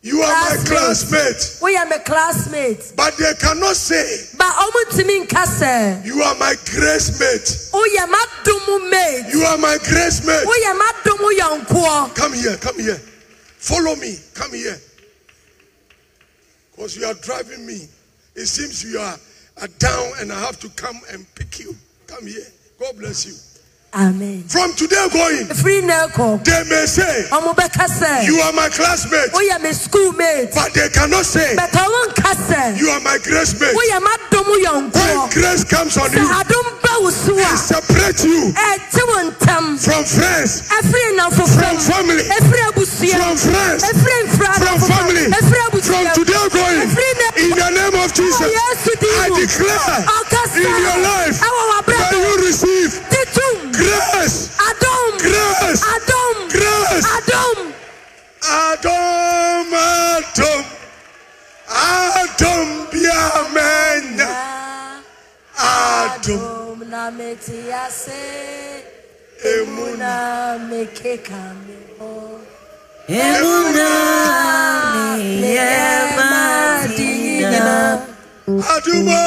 You are my Classmate. classmate. woyɛ me classmate But they cannot say, ba ɔmotumi nka sɛ You are my grace mate. woyɛ m'adom mate You are my grace mate. woyɛ m'adom yɔnkoɔ Come here, come here. Follow me. Come here. Because you are driving me. It seems you are, are down and I have to come and pick you. Come here. God bless you. Amen. From today going, ɛfiri ne kɔ they may say, ɔmo bɛka sɛ You are my classmate. woyɛ me school mate But they cannot say, bɛtɛ ɔmo nka sɛ You are my grace mate. m'adom When grace comes on you, adom ba wo so a separate you ntam from friends, nnamfo from fam family, from friends, mfra from family, from today going. In the name of Jesus, yesu din I declare in your life, w'abrabɔ you receive titum grace, adom grace, adom grace. adom Adam, Adam, Adam, biamenya, Adam, adom na mete ase. Emuna, na mekeka me hɔ madina. Aduma,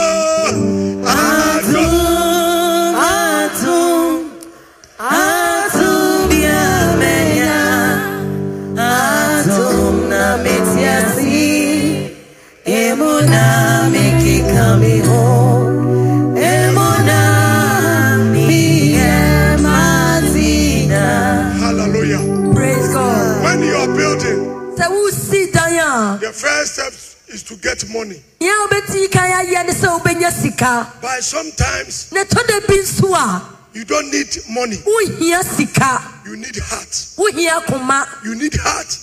the first step is to get money. nea wobɛtii kan ayɛ ne sɛ wobɛnya sika. But sometimes na ɛtɔ da bi nso a you don't need money. wohia sika You need heart. You need heart.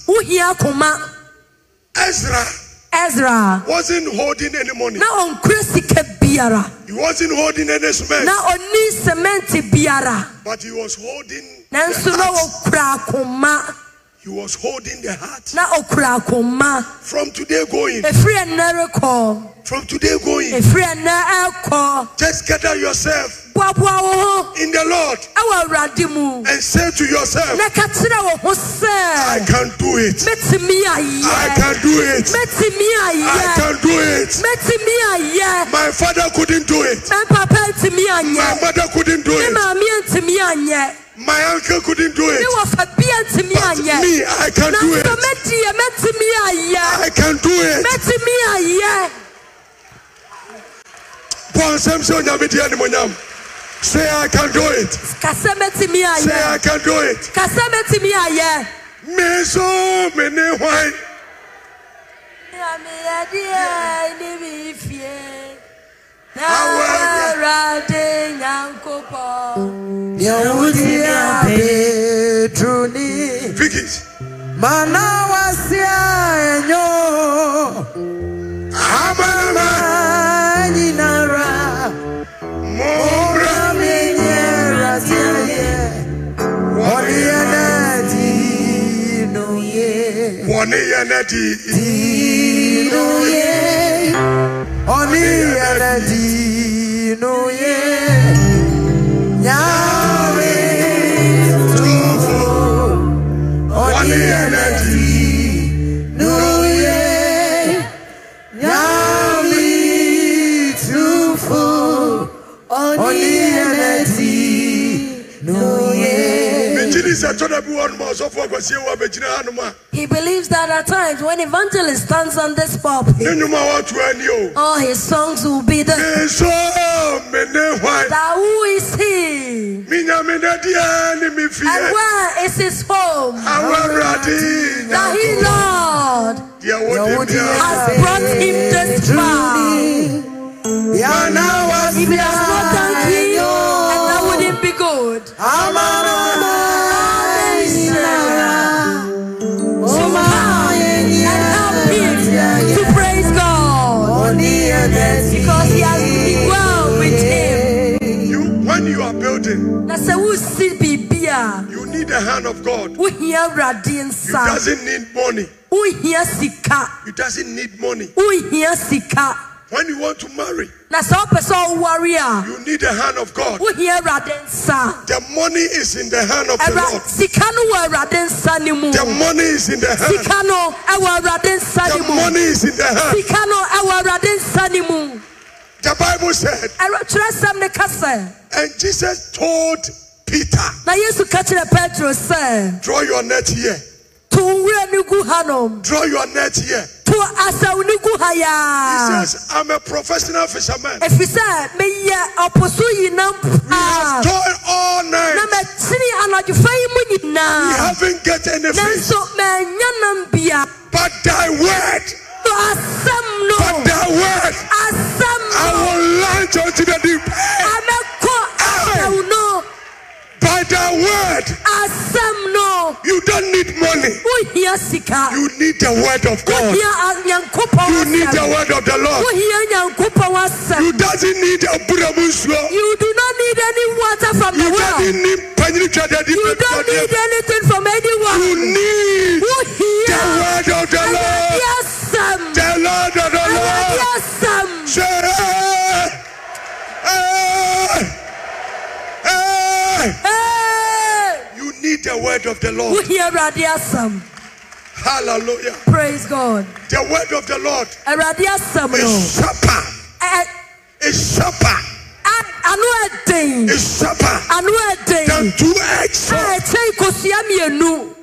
Ezra ezra wasn't holding any money. ɔnkura sika biara He wasn't holding any cement. na ɔni sementi biara But he was holding nanso na akoma He was holding the heart. na ɔkura akoma. From today going, efiri ɛnɛ rekɔ from today going, efiri ɛnɛ ɛkɔ just gather yourself boaboa wo ho. in the Lord ɛwɔ awurade mu. and say to yourself, na ka kyerɛ wo ho I can do it. I can do it. I can do it. My father couldn't do it. mɛ papa ntumi My mother couldn't do it. Maame ntumi anyɛ My uncle couldn't do it. wɔfa bia ntumi But me, I can do it. mɛdiɛ mɛtumi ayɛ I can do it. ayɛ Paul Samson Nyamidi Animonyam. Say I can do it. kasa mɛtumi Say I can do it. kasa mɛtumi ayɛ. Me so. Nyameyɛdeɛ ne fie. Na Awɛ- Awurade Nyankopɔn. Yahudi Petroni Vicky. Manawasia enyo Amanama. Anyinara Mora. Ramenyera tiaye Oniyanati nuye Wani yanadi. Nuye Oniyanati nuye Nyame He believes that at times when evangelist stands on this pulpit, ne nnwom a wɔato ani o. all his songs will be the nso me ne hwan? That who is he? Menya me nadeɛ ne me and where is his home? Awo that he Lord deɛ wode mia has brought him this far. If he has not thanked him, and that wouldn't be good. Need the hand of God. You wohia Awurade nsa, doesn't need money. You doesn't need money. When you want to marry Na sɛ wopɛ sɛ you need the hand of God. Wohia Awurade nsa. the money is in the hand of the Lord. Sika no wɔ Awurade nsa the money is in the hand. Sika no ɛwɔ Awurade nsa the money is in the hand. Sika no ɛwɔ Awurade nsa ne the Bible said Ɛwɔ Twerɛsɛm ne ka sɛ, and Jesus told Peter. Na Yesu ka kyerɛ Petro sɛ, draw your net here. to nwura ne gu hanom, draw your net here. To asaw ne gu ha he yaa. says I'm a professional fisherman. Ɛfiri sɛ, meyɛ ɔpo so yinam we have paa. toiled all Na night mɛtene anadwofa yi mu we nyinaa. haven't get any fish. Nanso manya nam bia. but thy word. To asɛm but no, thy word. Asɛm I no, will launch unto the deep. Amɛkɔ asaw no, by thy word asɛm no. you don't need money. You need the word of God. Wohia a- Nyankopɔn you need the word of the Lord. Wohia Nyankopɔn asɛm. you doesn't need a You do not need any water from the you well. need You don't need anything from anyone. you need the word of the Lord. The Lord of the Lord. Say hey, hey, hey. Hey! you need the word of the Lord Wohia Awurade asɛm. hallelujah Praise God. the word of the Lord Awurade asɛm no. is sharper is sharper Ano ɛden. sharper Ano ɛden. two-edged sword A ɛkyɛn kosua mmienu.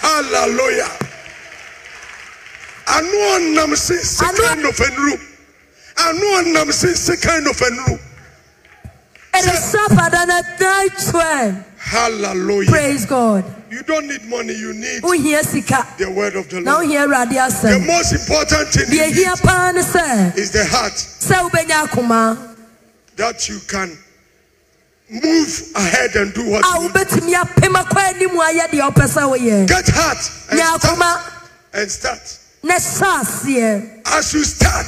hallelujah anu ɔnam se sekan nɔfɛnuru anu ɔnam se sekan nɔfɛnuru It is sharper than a knife twelve. hallelujah. Praise God. you don't need money you need the word of the Lord. wohia Awurade the most important thing you ehia paa ne sɛ, need is the heart. Sɛ wobɛnya akoma that you can move ahead and do what a you need. wobɛtumi apem akɔ anim ayɛ deɛ wopɛ sɛ get heart and start, and start. As you start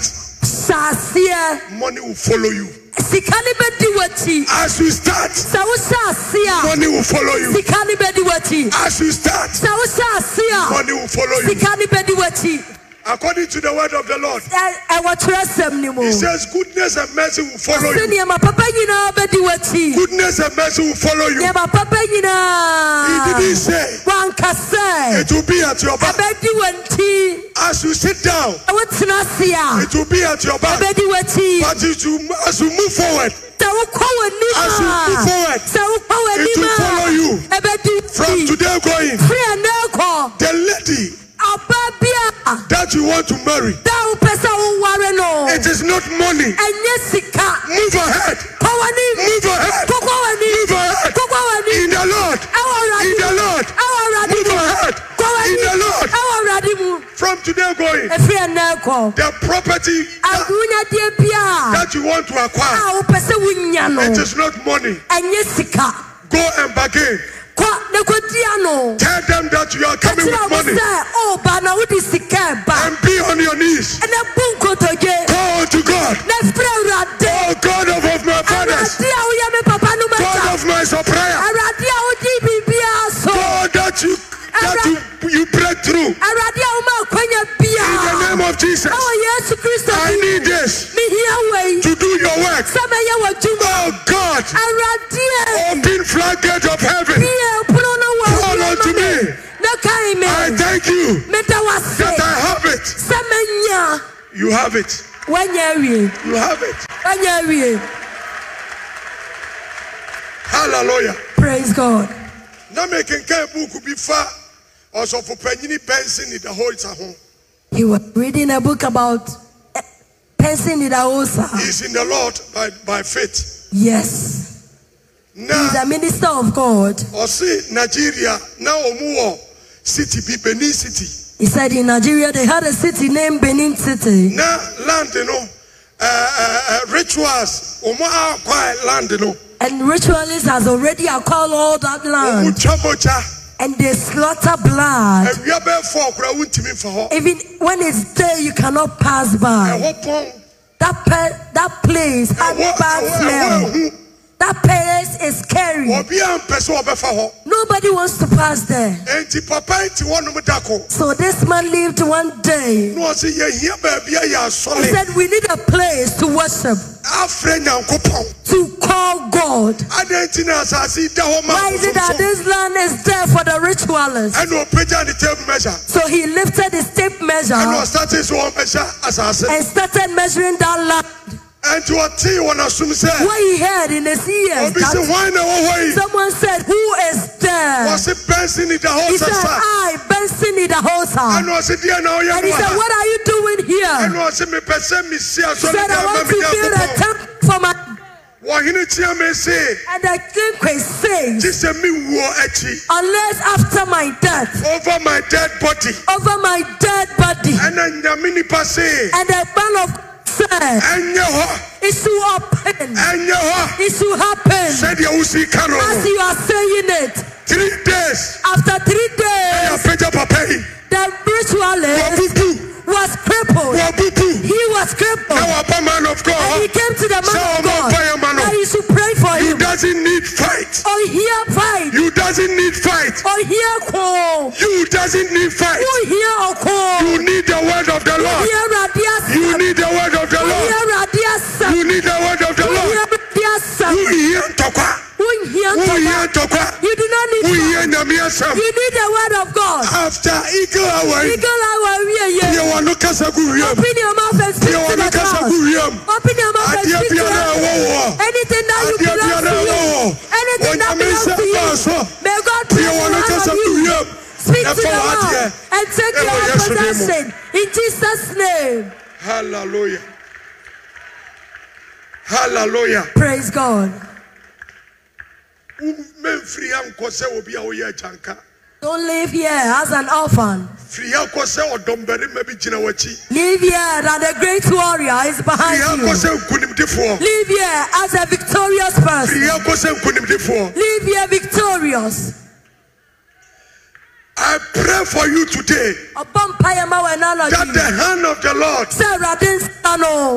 money will follow you Sika ne bɛdi w'akyi. as you start Sɛ wohyɛ ase a, money will follow you sika ne bɛdi w'akyi. as you start Sɛ wohyɛ ase a, money will follow you sika ne bɛdi w'akyi. According to the word of the Lord Ɛ- Ɛwɔ Twerɛsɛm ne mu. He says, Goodness and mercy will follow you. nneɛma papa nyinaa bɛdi w'akyi. Goodness and mercy will follow you. He didn't say it will be at your back. As you sit down, Sɛ wotena ase a, it will be at your back. But as you, as you move forward, Sɛ wokɔ w'anim As you move forward, it will follow you. from today going, Firi ɛnnɛ kɔ, the lady ɔbaa bi a, that you want to marry, da wopɛ sɛ woware no, it is not money. Move ahead. Move ahead. Move ahead. In the Lord. In the. Lord. Move ahead. In the. Lord. From today going, the property that, Ahunyadeɛ bi a that you want to acquire, a wopɛ sɛ wonya no, it is not money. Go and bargain. Kɔ na kɔdi ano. Tell them that you are coming with money sɛ ɔba na wode and be on your knees. Ɛnɛ bu nkotodwe. Call to God. Na frɛ Awurade. Oh God of, of my fathers, Awurade a woyɛ me papa no God of my supplier, Awurade a wodi biribiara so. God that you that you, you break through. In Awurade a woma akwanya the name of Jesus, Kristo I need this to do your work. Sɛ mɛyɛ w'adwuma. Oh God, you that I have it. You have it. Awie. You have it. Woanya awie. Hallelujah. Praise God. na mekenkan buuku bi fa ɔsɔfo panyini benson idahosa ho He was reading a book about eh, Benson Idahosa. He's in the Lord by, by faith. Yes. He's Na a minister of God. ɔse Nigeria na ɔmu wɔ city bi Benin city. He said in Nigeria they had a city named Benin City. Na land no uh, uh, uh, rituals land no And ritualists has already acquired all that land. And they slaughter blood. awia bɛɛ fɔ ɔkora wontumi. Even when it's there, you cannot pass by. That pe- that place ɛhɔ bad smell. That place is scary. obiara mpɛ sɛ ɔbɛfa hɔ. Nobody wants to pass there. Enti papa yi ti hɔnom dako. So this man lived one day. Na ɔse yɛhia baabi a yɛ He said, We need a place to worship, to call God. Adɛn nti na asase yi da Why is it that this land is there for the ritualists? ɛna ɔpagya ne tape measure So he lifted his tape measure ɛna ɔsate sɛ ɔmmɛhyɛ asase and started measuring that land. Ɛnti ɔtee wɔ n'asom sɛ What he heard in his ears, obi sɛ that hwan na ɛwɔ hɔ yi someone said, Who is there? ɔse bɛnse ne da hɔ He said, I, Benson Idahosa. ɛna ɔse deɛ na ɔyɛ And he said, What are you doing here? ɛna ɔse mepɛ sɛ mesi He said, I want to build a temple for my. wɔhene tia me se And the king queen says, gye sɛ mewuo akyi Unless after my death, over my dead body. Over my dead body, ɛna nyame nipa se and the man of Said, ɛnyɛ hɔ It should happen. ɛnyɛ hɔ It should happen. sɛdeɛ wosi ka no As you are saying it, three days. After three days, apagya papa yi the ritualist was crippled. He was crippled. man of And God he came to the man of ɔmo God mpaeɛ ma that he should pray for You him. doesn't need fight. Oh, here fight. You doesn't need fight. Oh, here call. You doesn't need fight. Oh, here or call. You need the word of the oh, Lord. Radias. You need the word of the oh, Lord. You need the word of the oh, Lord. Who hear ntɔkwa? Here Who ntɔkwa. ntɔkwa? You do not need. nyame asɛm? You need the word of God. After eagle hour, Eagle hour, we are here. wɔn no kasa gu. Open your mouth and speak to no the kasa clouds. gu wiem. Open your mouth and Adeɛ speak to biara ɛwɔ wɔ. Anything that you Adeɛ biara ɛwɔ wɔ. Anything that belongs to baa you. so. May God Yɛ bless wɔn no kasa gu to Ɛfa the wɔ adeɛ. and take Ɛwɔ your Yesu mu. possession. In Jesus' name. Hallelujah. Hallelujah. Praise God. Memfiri ha nkɔ sɛ obi a woyɛ agyanka. Don't live here as an orphan. Firi ha kɔ sɛ ɔdɔmbarima bi gyina w'akyi. Live here that the great warrior is behind you. Live here as a victorious person. Firi ha kɔ sɛ nkonimdifoɔ. Live here victorious. I pray for you today Upon Payama when that the hand of the Lord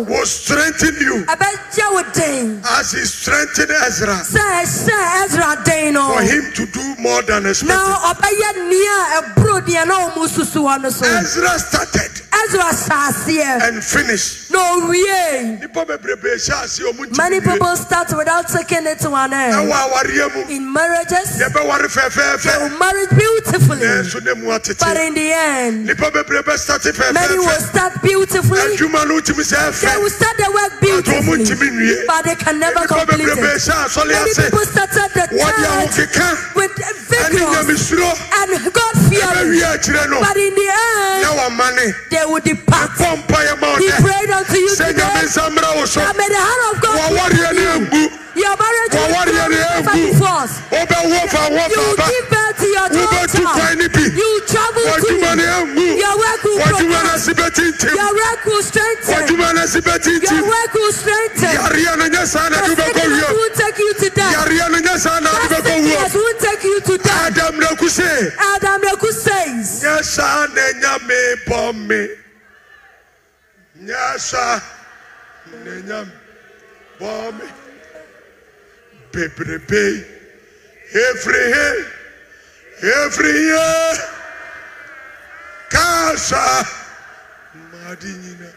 will strengthen you Abẹ́jẹ́ wo den. as he strengthened Ezra Sẹ́ sẹ́ Ezra den no. for him to do more than expected. Na ọbẹ̀yẹ ní a ẹ̀bùrọ̀ diẹ náà ọmọ susu wọn no so. Ezra started and finished. Na owie. Nipa bebrebe hyɛ ase ɔmo Many people start without taking it to an end. Ɛwɔ awareɛ mu In marriages, they will marry beautifully. Nanso ne mu But in the end, Nipa many will start beautifully. Adwuma no ntumi sɛ They will start the work beautifully. But they can never complete it. Many people started the church with nyamesuro and God fearing. ɛbɛwie akyirɛ no. But in the end, they will depart. Bɔ mpaeɛ ma wo He prayed unto you today. nyame nsa mmra wo. That may the hand of God be you. Your marriage will Wɔwareɛ ne never ambu. be forced. Wobɛwo fa wo You will give birth to your daughter. You travel W'adwuma ne to. ambu. Your work will W'adwuma no progress. ase. Your work will strengthen. W'adwuma no ase Your work will strengthen. Yareɛ no nyɛ saa na The de bɛkɔ sickness wiem. won't take you to death. Yareɛ no nyɛ saa na de That bɛkɔ won't take you to death. Adam na ku se. Adam Leku says, Nyɛ saa na nyame bɔ me. Nyɛ saa na nyame bɔ me. Bebrebe. Efiri he. Efiri ye. Kasa. Madi nyina.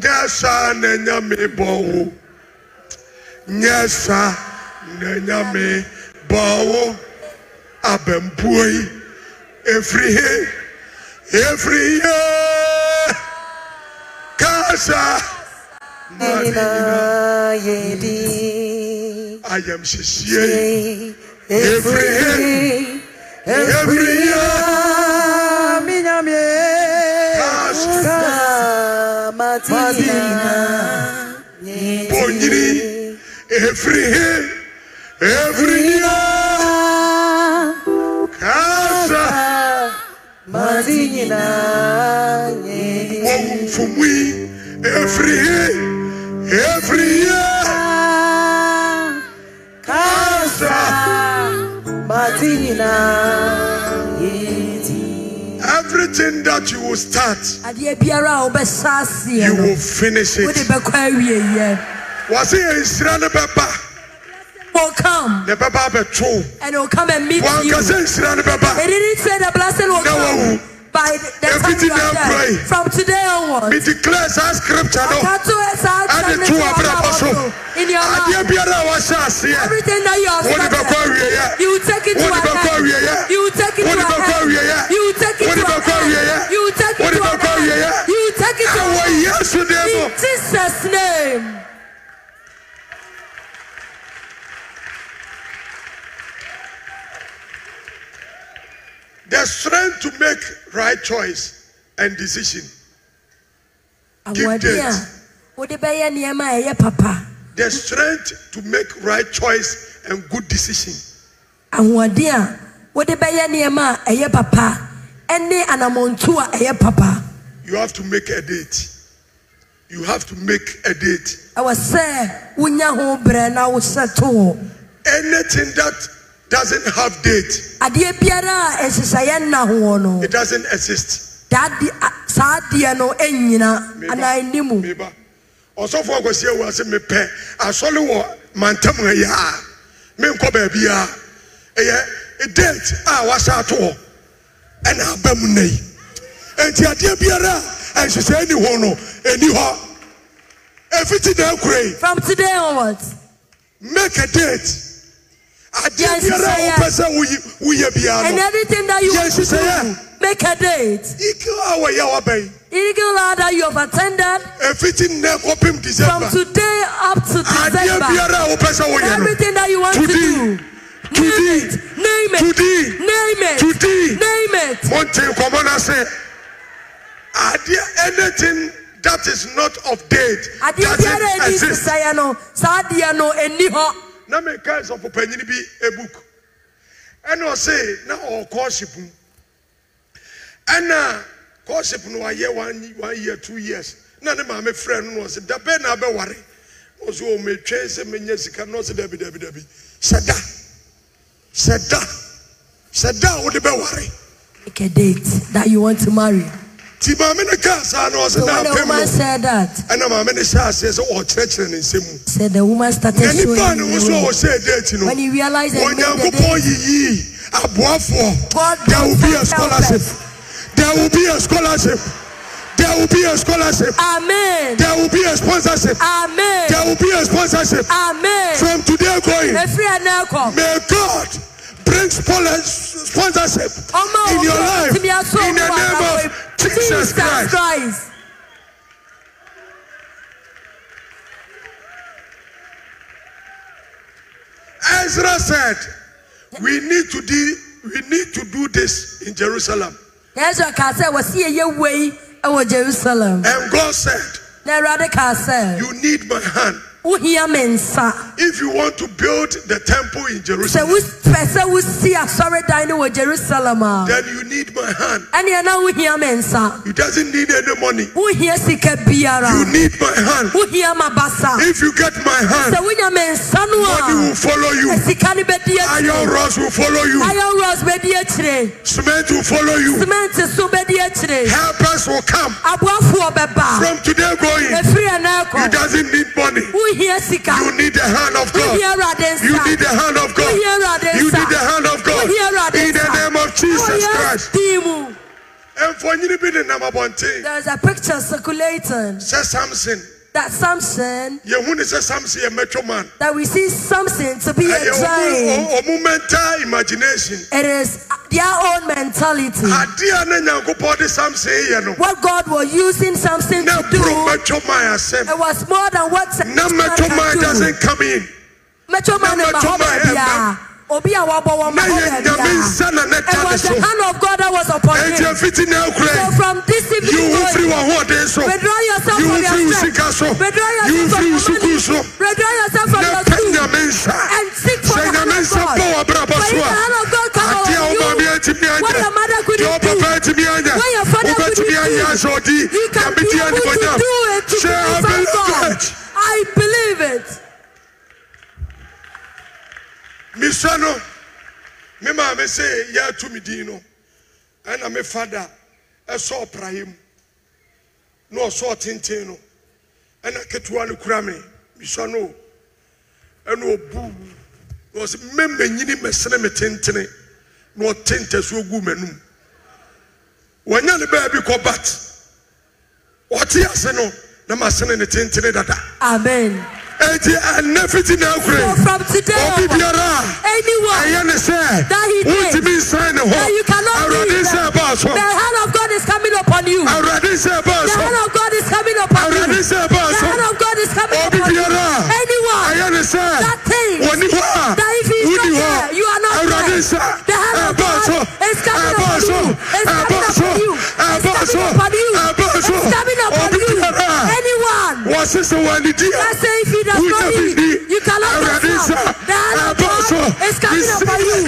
Nyɛ saa na nyame bɔ wo. Nyɛ saa na nyame bɔ wo. Abɛmpuo yi. Efiri he. Efiri ye. Kasa. Madi nyina. yedi Ayamhyehyeɛ yi. Every Minyamye. Matina. Bonyini, every year, every year, Kasa, Everything that you will start, adeɛ biara a wobɛsa aseɛ you will finish it. awie yɛ Wase nsira will come ne bɛba abɛto. and will come and meet you Wankasa nsira ne bɛba. It didn't say the blessing will come by the the time everything you are pray. From today Me onwards. declare saa scripture no. Akato esa Ade atane to to abrabɔ so. abrabɔ In your life. biara a wahyɛ. Everything that you have started. You will take it to Wode an bɛkɔ end. awieeɛ. You will take it to Wode an bɛkɔ end. awieeɛ. You will take it to bɛkɔ You will take it to bɛkɔ You will take it to Ɛwɔ an end. Yesu din mu. In Jesus' name. The strength to make right choice and decision. Give date. wode bɛyɛ nneɛma a ɛyɛ papa. The strength to make right choice and good decision. Ahoɔden a wode bɛyɛ nneɛma a ɛyɛ papa ɛne anammɔntu a ɛyɛ papa. You have to make a date. You have to make a date. ɛwɔ sɛ wonya ho berɛ na wohyɛ to Anything that doesn't have date, adeɛ biara a ɛhyehyɛeɛ nna hoɔ no it doesn't exist. daa de- a- saa adeɛ no ɛnyina anaa ɛni mu. Meba. Ɔsɔfo akwasi awu ase mepɛ. Asɔle wɔ mantam ha yi a menkɔ baabi a ɛyɛ date a wahyɛ ato hɔ. Ɛna aba mu nna yi. Enti adeɛ biara a ɛnhyehyɛ ni ho no ɛni hɔ. Ɛfiti na akura yi. From today onwards. Make a date adeɛ biara a wopɛ sɛ woyɛ biara and no anything that you want to do make a date. Ike a wɔyɛ waba yi illegal law that you have attended. Ɛfiti nnɛ kɔpem from today up to December. biara a wopɛ sɛ woyɛ no. Everything that you want to do Today. name it name it Today. name it name it. Monte nkɔmɔ na sɛ adeɛ anything that is not of date a doesn't exist. Na mi ka sɔfo panyin bi ebook ɛna ɔse na ɔwɔ kɔɔship mu. Ɛna kɔɔship no wayɛ one one year two years. Na ne maame frɛ no na ɔse dabɛ na abɛware? Na ɔse o metwɛn sɛ menya sika. Na ɔse dabi dabi dabi. Hyɛ da. Hyɛ da. Hyɛ da a wode bɛware. Make a date that you want to marry ti maame ne kaa saa na ɔse so na the woman no said that. Ɛna maame ne hyɛ aseɛ sɛ ɔkyerɛkyerɛ ne nsɛm mu said the woman started na nipa ne wo so a way. wɔhyɛ deeti no when he realized and made the onyankopɔn yiyii aboafoɔ there will be a scholarship. there will be a scholarship. There will be a scholarship. Amen. There will be a sponsorship. Amen. There will be a sponsorship. Amen. From today going. Efiri ɛnɛ kɔ may God bring sponsorship in your life in the name of Jesus Christ. Ezra said we need to do we need to do this in Jerusalem. Kaa sɛ wɔsi yɛ wei ɛwɔ jerusalem. And God said na awurade kaa you need my hand. wohia me nsa if you want to build the temple in Jerusalem wopɛ sɛ wosi asɔredan no wɔ jerusalem then you need my hand. Ɛneɛ na wohia me nsa. You doesn't need any money. Wohia sika biara. You need my hand. Wohia ma basa if you get my hand sɛ wonya me nsa no money will follow you. sika no bɛdi iron rods will follow you. Iron rods bɛdi akyire cement will follow you. Cement so bɛdi akyire helpers will come. From today going you doesn't need money you need the hand of God. you need the hand of God. you need the hand of God. in the name of Jesus Christ. din mu mfonyini bi ne nam abɔnten there's a picture circulating. Sɛ Samson that Samson yɛhu ne sɛ Samson yɛ mɛtwo man. that we see Samson to be a giant ɔmo ɔmo mental imagination. It is their own mentality. Adeɛ a ne nyankopɔn de Samson yɛ no what God was using Samson to do boro mɛtwo man asɛm it was more than what Samson mɛtwo man can do. doesn't come in. Mɛtwo man na no ma mɛtwo hɔ man obi a wabɔ wɔn na ma hɔ yɛ baabi nyame a nsa na ne it da ne was the hand of God that was upon him. so from this evening going wɔ ahoɔden so. withdraw yourself yi wo from firi your strength. withdraw yourself from your money. withdraw yourself from na your school. And seek for the hand of God. bɔ wɔ abrabɔ for if the hand of God come adeɛ a wo on maame you what your mother couldn't do When your father couldn't do, you can be able to do it to glorify God. I believe it mesua no me maame sɛ yɛatu me din no ɛna me fada ɛsɔ ɔpraeɛ mu na ɔsɔ ɔtenten no ɛna ketewa no kura me. Mesua no ɛna ɔbu na ɔsɛ mmɛmmɛnyini mɛsene me tentene na ɔte ntasuo gu m'anum wɔnya ne baabi kɔ bat ɔte ase no na masene ne tentene dada. Amen enti ɛnɛ fiti na so akure from today obi biara. anyone ɛyɛ ne sɛ That he did. wontumi nsan ne hɔ cannot awurade nsɛ ɛbaa so the hand of God is coming upon you. Awurade nsɛ ɛbaa the so hand of God is coming upon you. awurade nsɛ ɛbaa the so hand of God is coming obi upon you. Biara. Anyone ɛyɛ ne sɛ wɔni hɔ a that if he is not hɔ you are not awurade there. The hand of ɛbaa so God is coming ɛbaa upon so you. It's coming ɛbaa so upon you. It's ɛbaa so coming upon you. ɛbaa so It's coming upon obi you. biara. A Anyone wɔse sɛ wɔanidi a that say if he does not wonya eat, biribi you cannot awurade get. The hand of God is coming upon you.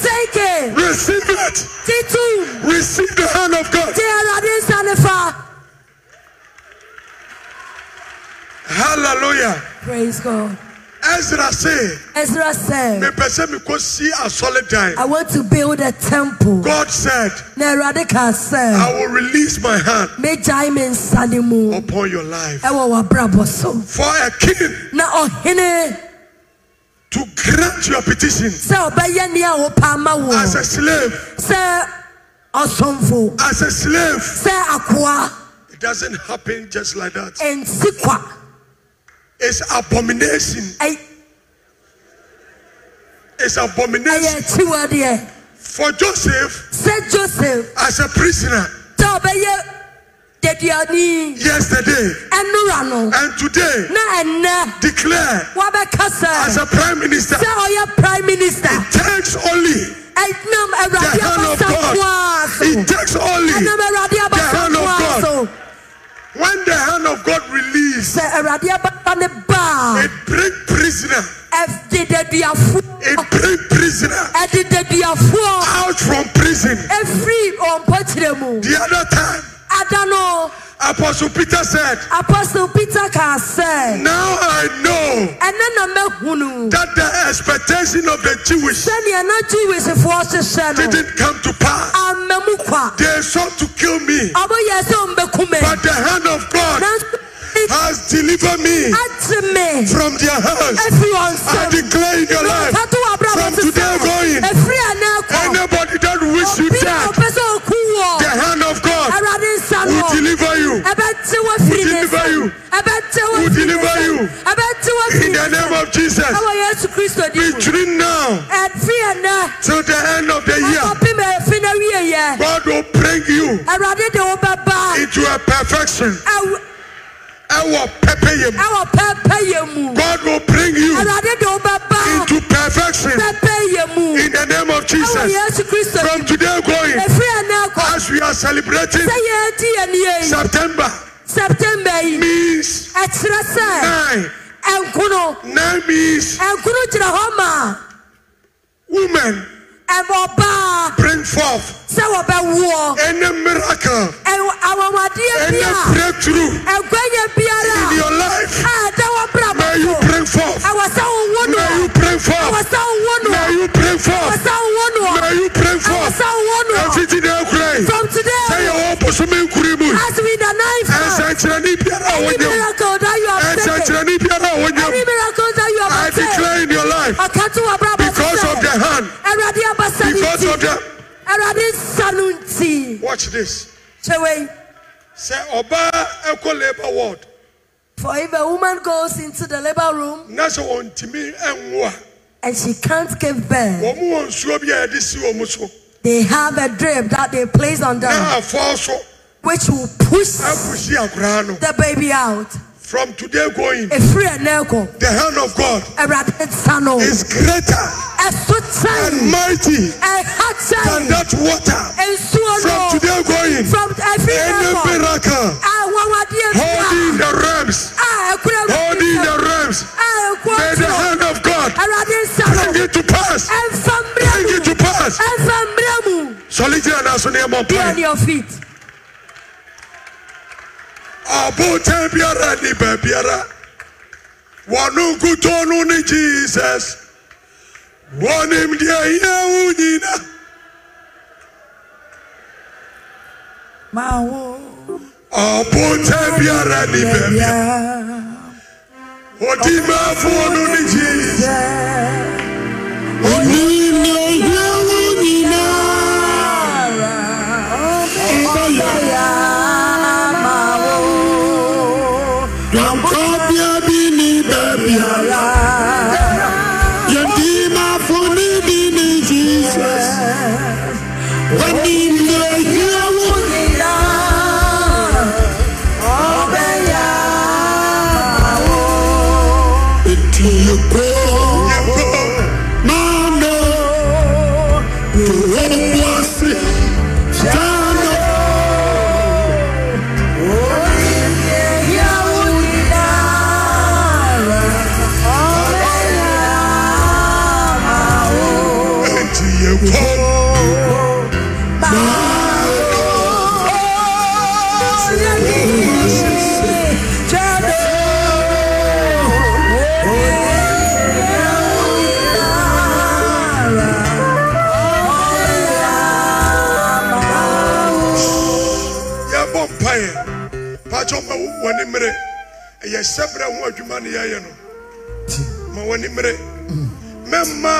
Take it. receive it Titu. receive the hand of God Ti Awurade nsa nifa. hallelujah Praise God. Ezra say Ezra said, mepɛ sɛ mekɔsi asɔredan I want to build a temple. God said Awurade I will release my hand megyae me nsa upon your life. Ɛwɔ w'abrabɔ so. for a king to grant your petition sɛ a wopɛ as a slave. As a slave. It doesn't happen just like that. It's abomination. Ɛy- it's abomination. for Joseph. Sɛ Joseph, as a prisoner. Sɛ yesterday. And today. Declare. As a prime minister. Ɔyɛ prime minister. it takes only the hand of God. it takes only abasa hand of God. When the hand of God release Sɛ Awurade abasa ne ba a, it bring prisoner it bring prisoner out from prison. Efiri ɔmpɔkyerɛ mu. the other time Ada no, apostle Peter said Apostle Peter ka sɛ, now I know ɛnɛ na mɛhunu that the expectation of the Jewish sɛdeɛ na Jewishfoɔ hyehyɛ no, didn't come to pass. They sought to kill me. Ɔmoyɛ sɛ ɔmbɛku but the hand of God has delivered me from their hands. I declare in your life from today going efiri ɛnnɛ kɔ. anybody that wish you Obi a dead ɔpɛ sɛ ɔku wɔ, the hand of deliver you. Ɛbɛte wɔ firi Will ne deliver you. Ɛbɛte wɔ Will firi ne deliver you. In the name of Jesus. Ɛwɔ Yesu Kristo between now. Till the end of the year. Ɛkɔpem ɛfi na wieyɛ. God will bring you Awurade de wo bɛba into a perfection God will bring you Awurade de wo bɛba into perfection. In the name of Jesus. From today going as we are celebrating Sɛ yɛdi yɛn nie yi, September September means nine. Nine means ɛnkono gyina hɔ ma women ɛma ɔbaa bring forth any miracle any breakthrough biara a any wɔnyam miracle that you. have taken, biara a any miracle that you I declare in your life ɔka to wɔ brabɔ because of the hand Awurade abasa ne because of the Awurade nsa no nti. watch this. Sɛ ɔbaa ɛkɔ labour ward. For if a woman goes into the labor room na sɛ ɛnwo a and she can't give birth, wɔn wɔ nsuo bi a yɛde si wɔn so. they have a drip that they place on them, na afɔ so which will push the baby out. from today going Efiri ɛnɛ kɔ, the hand of God Awurade nsa no, is greater and mighty than that water. From today going, from every any miracle. Holding the realms, holding the realms, may the hand of God awurade nsa no bring it to pass. Bring it to pass. ɛmfa mmerɛ mu Solitaire and also near my on your feet Abotan biara ni baabiara. Wɔn nkutɔ no ne Jesus. Wɔnim deɛ yɛ wo nyina. Abotan biara ni baabiara. Odi maafoɔ no ne Jesus. Wɔnim ɛyɛ sɛbrɛ ho adwuma ne yɛyɛ no. Ma wɔne mmerɛ. Mɛmma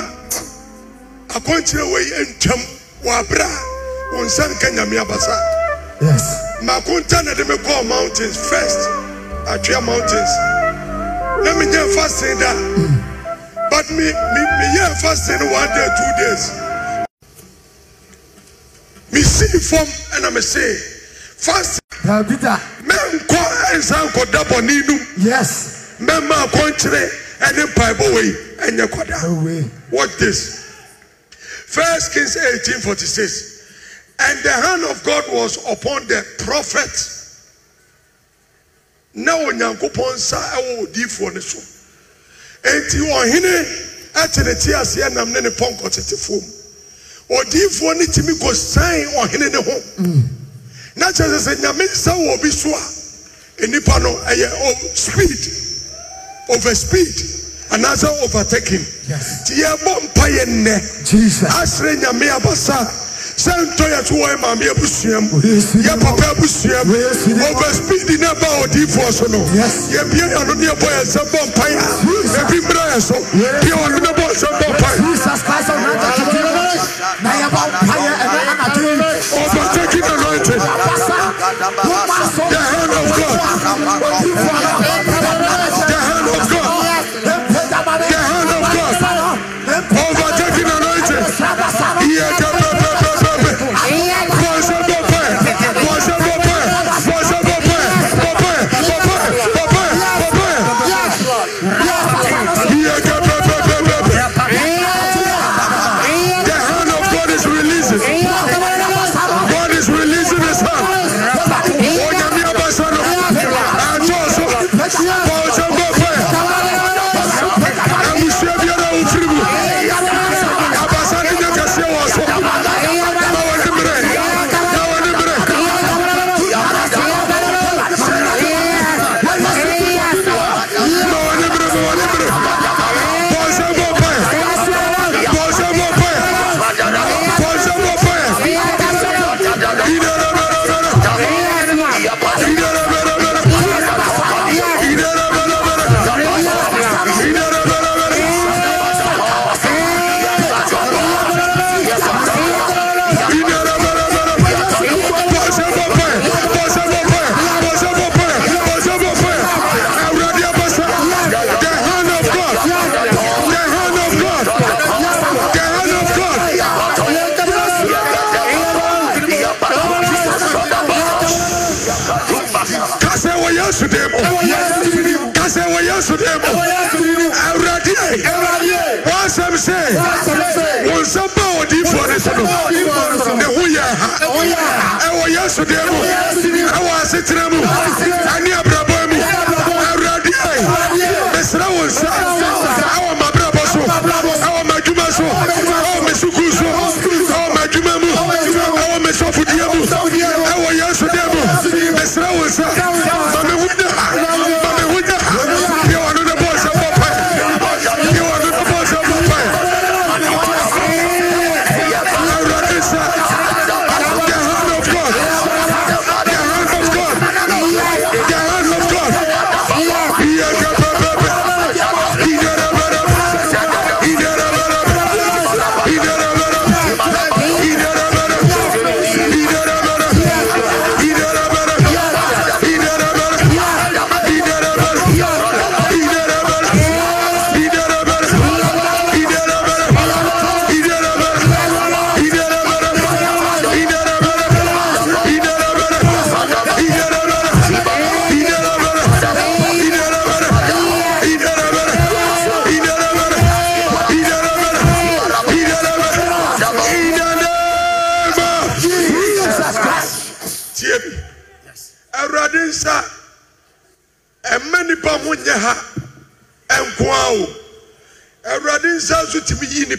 akɔnkyerɛ wei ntwam wɔ aberɛ a wo nsa nka nyame abasa. Yes. Mako nta na de me kɔɔ mountains. First atwea mountains. Na menyɛ fasting da. But me me meyɛ fasting no one day two days. Mesii fam ɛna mesee fasting dabi da mɛnkɔ ɛnsa nkɔda bɔne num yes mɛma akɔnkyerɛ ɛne mpaebɔ wei ɛnyɛ kɔda Watch this. First Kings 18:46. And the hand of God was upon the prophet. Na onyankopɔn nsa ɛwɔ odiifoɔ ne so. Enti ɔhene ɛte ne te aseɛ nam ne ne pɔnkɔ tete fam. Odiifoɔ ne tumi kɔ san ɔhene ne ho. Na kyerɛ sɛ sɛ nyame nsa wɔ obi so a, nnipa no ɛyɛ oh, speed, over speed, anaasɛ overtaking. yes. Nti yɛbɔ mpaeɛ nnɛ. jesus. Asere nyame abasa. Sɛ ntɔ yɛ so wɔ yɛ maame abusuam Yesu yɛ papa abusuam Yesu over speed na ba odiifoɔ so no. Yes. yɛbie yɛno ne yɛbɔ yɛ nsɛm bɔ mpaeɛ a ebi mmra yɛ so. Bia ɔno ne bɔ nsɛm bɔ mpaeɛ jesus christ of nazareth na yɛ bɔ mpaeɛ ɛnɛ anadwo yi overtaking anointing. Basa woma so the hand of God the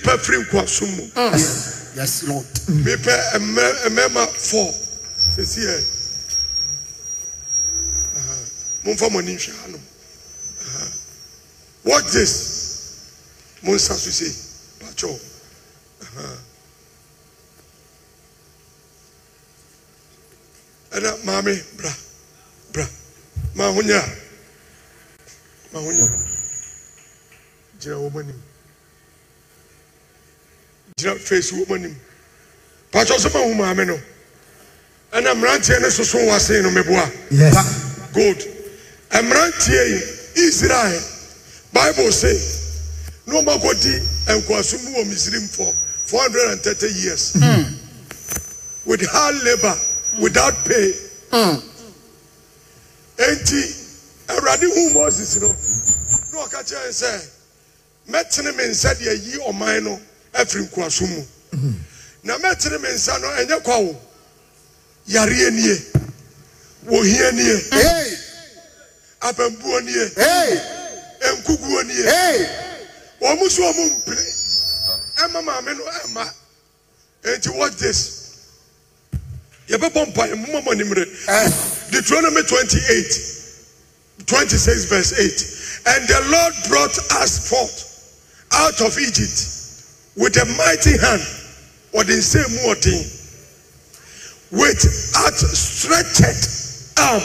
nipa firi nkoasom mu Yes, Lord. mepɛ mmarima four sɛsi ɛ momfa mo ani nhwɛ watch this mo nsa so sei pakyɛw ɛna maame bra bra ma ho nya ma ho nya gyina wɔn anim gyina face wɔn anim. Pakyɛw sɛ ma ho maame no. Ɛna mmeranteɛ no soso wase no meboa. Yes. Good mmeranteɛ yi israel bible say na wɔn akɔdi nkoasom mu wɔ misrim for four hundred and thirty years. With hard labour without pay. Enti awurade hu moses no na ɔka kyerɛ sɛ mɛtene me nsa de ayi ɔman no afiri nkoasom mu. Na mɛtene me nsa no ɛnyɛ kwa wo? Yareɛ nie. Wɔhia nie. Hey, abambuo nie. Hey, nkuguo nie. Wɔn mo so wɔn mpere ɛma maame no ɛma enti watch this. Yɛbɛbɔ mpa yɛ moma mo animire eh. deuteronomy twenty eight twenty six verse eight. And the lord brought us forth out of egypt with a mighty hand ɔde nsa mu ɔden with outstretched arm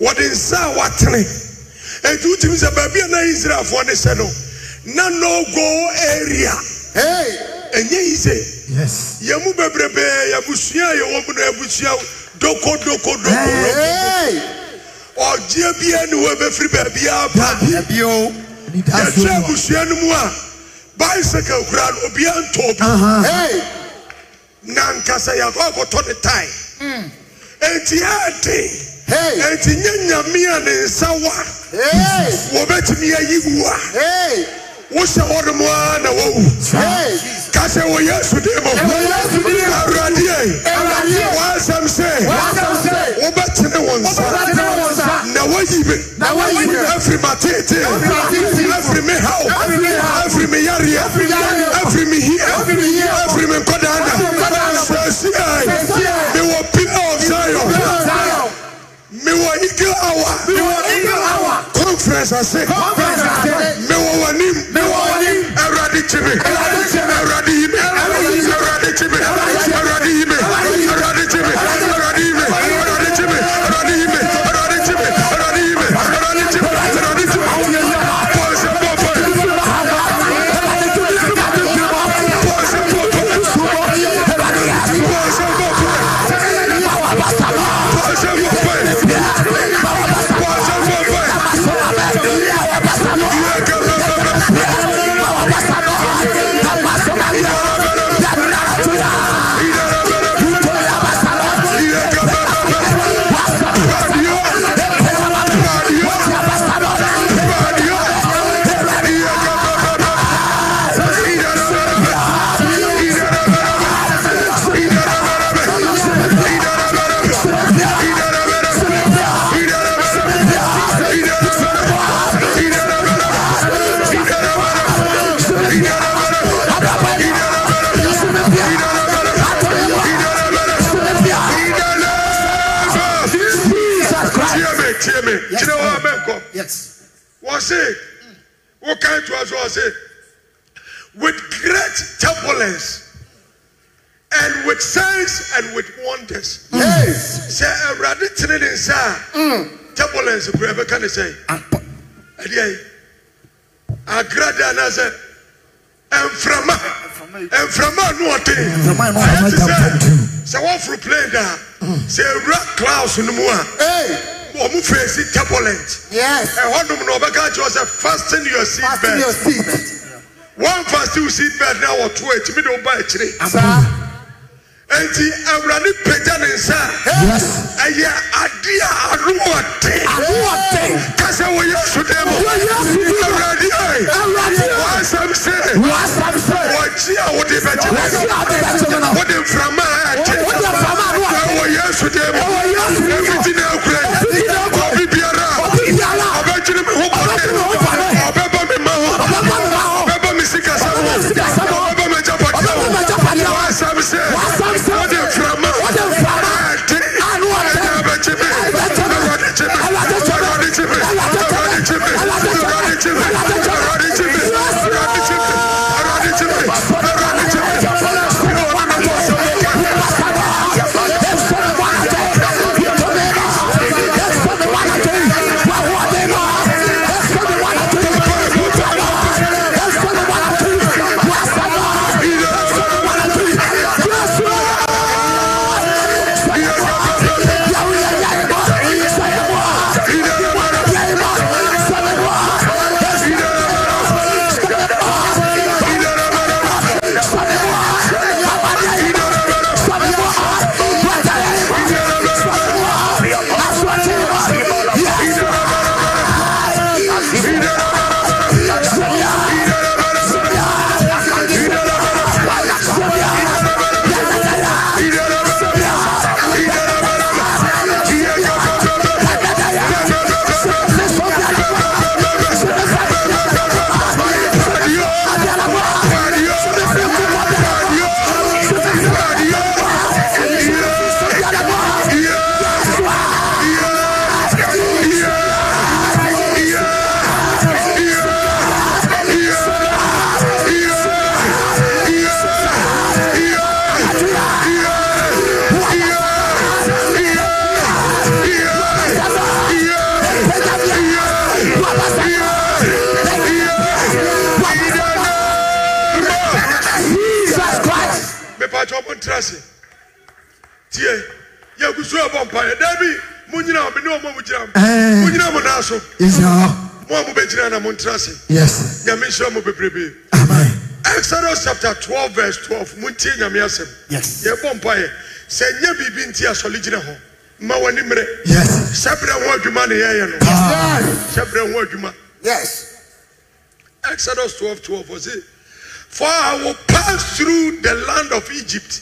wɔde nsa a watene enti wotumi sɛ baabi a na israelfoɔ ne sɛ no na no go area. Hey, ɛnyɛ yi sɛ yes. Yɛn mu bebrebee yɛabusua a yɛwɔ mu no abusua dokodoko doko hey. ɔgyeɛ biara ne hɔ bɛfiri baabiara ba Ebio. and it has yɛhwɛ no abusua no mu a bicycle koraa no obiara ntɔ bi Hey, na nkasa yɛakɔ akɔtɔ ne tae enti ɛɛden hey, enti nyɛ nyame a ne nsa wa hey, wɔbɛtumi ayi wu a hey, wohyɛ hɔ nom ara na wawu hey. ka sɛ wɔ yesu din mu Yesu din mu. awurade Awurade. wɔasɛm sɛ W'asɛm sɛ, wobɛtene wo nsa wobɛtene wo nsa. na wayi me Na wayi me. afiri m'ateetee m'ateetee. afiri me haw Afiri me haw. afiri me yareɛ Afiri me yareɛ. afiri me hia Afiri me hia. afiri mewɔ eagle hour Mewɔ eagle hour. conference ase mewɔ w'anim awurade kye me Awurade kye me. awurade yi me wɔse wokan to us wɔse with great turbulence and with signs and with wonders. Yes. sɛ awurade tene ne nsa. A turbulence kura bɛka ne sɛ Ampa. ɛdeɛ agrada anaasɛ mframa mframa a no ɔden Mframa a no Ayɛ te sɛ sɛ wɔforo plane da. A sɛ ewura clouds no mu a. wɔn fèsì turbulent Yes. ɛhɔnom na ɔbɛka kyerɛ sɛ fasten your seat Fasten your belt seat. wɔn fasten your seat belt na wɔto etimi de ɔba akyire Sir. nti awurade pagya ne nsa a Yes. ɛyɛ ade a ano ɔden Anoɔden. kasa wɔ yesu dɛm Wɔ Yesu dɛm. awurade ayi Awurade. wɔasɛm sɛ Wasam sɛ. wɔkyi a wɔde bɛgye Wɔkyi a wɔde bɛgye me no. wɔde mframa a ɛte Wɔde mframa a ano ɔden. ɛwɔ yesu dɛm Ɛwɔ Yesu dɛm. ɛfiti na akura ho. Naa so Israel. mo a mobɛgyina na montra Yes. nyame nhyira mo bebrebe exodus chapter 12 verse 12 montie nyame asɛm Yes. yɛbɔ mpaeɛ sɛ nyɛ biribi nti asɔle gyina hɔ ma w'ani mmerɛ Yes. hyɛbrɛ ho adwuma ne yɛyɛ no Ah. hyɛbrɛ ho adwuma Yes. Exodus 12 12 was it? For I will pass through the land of Egypt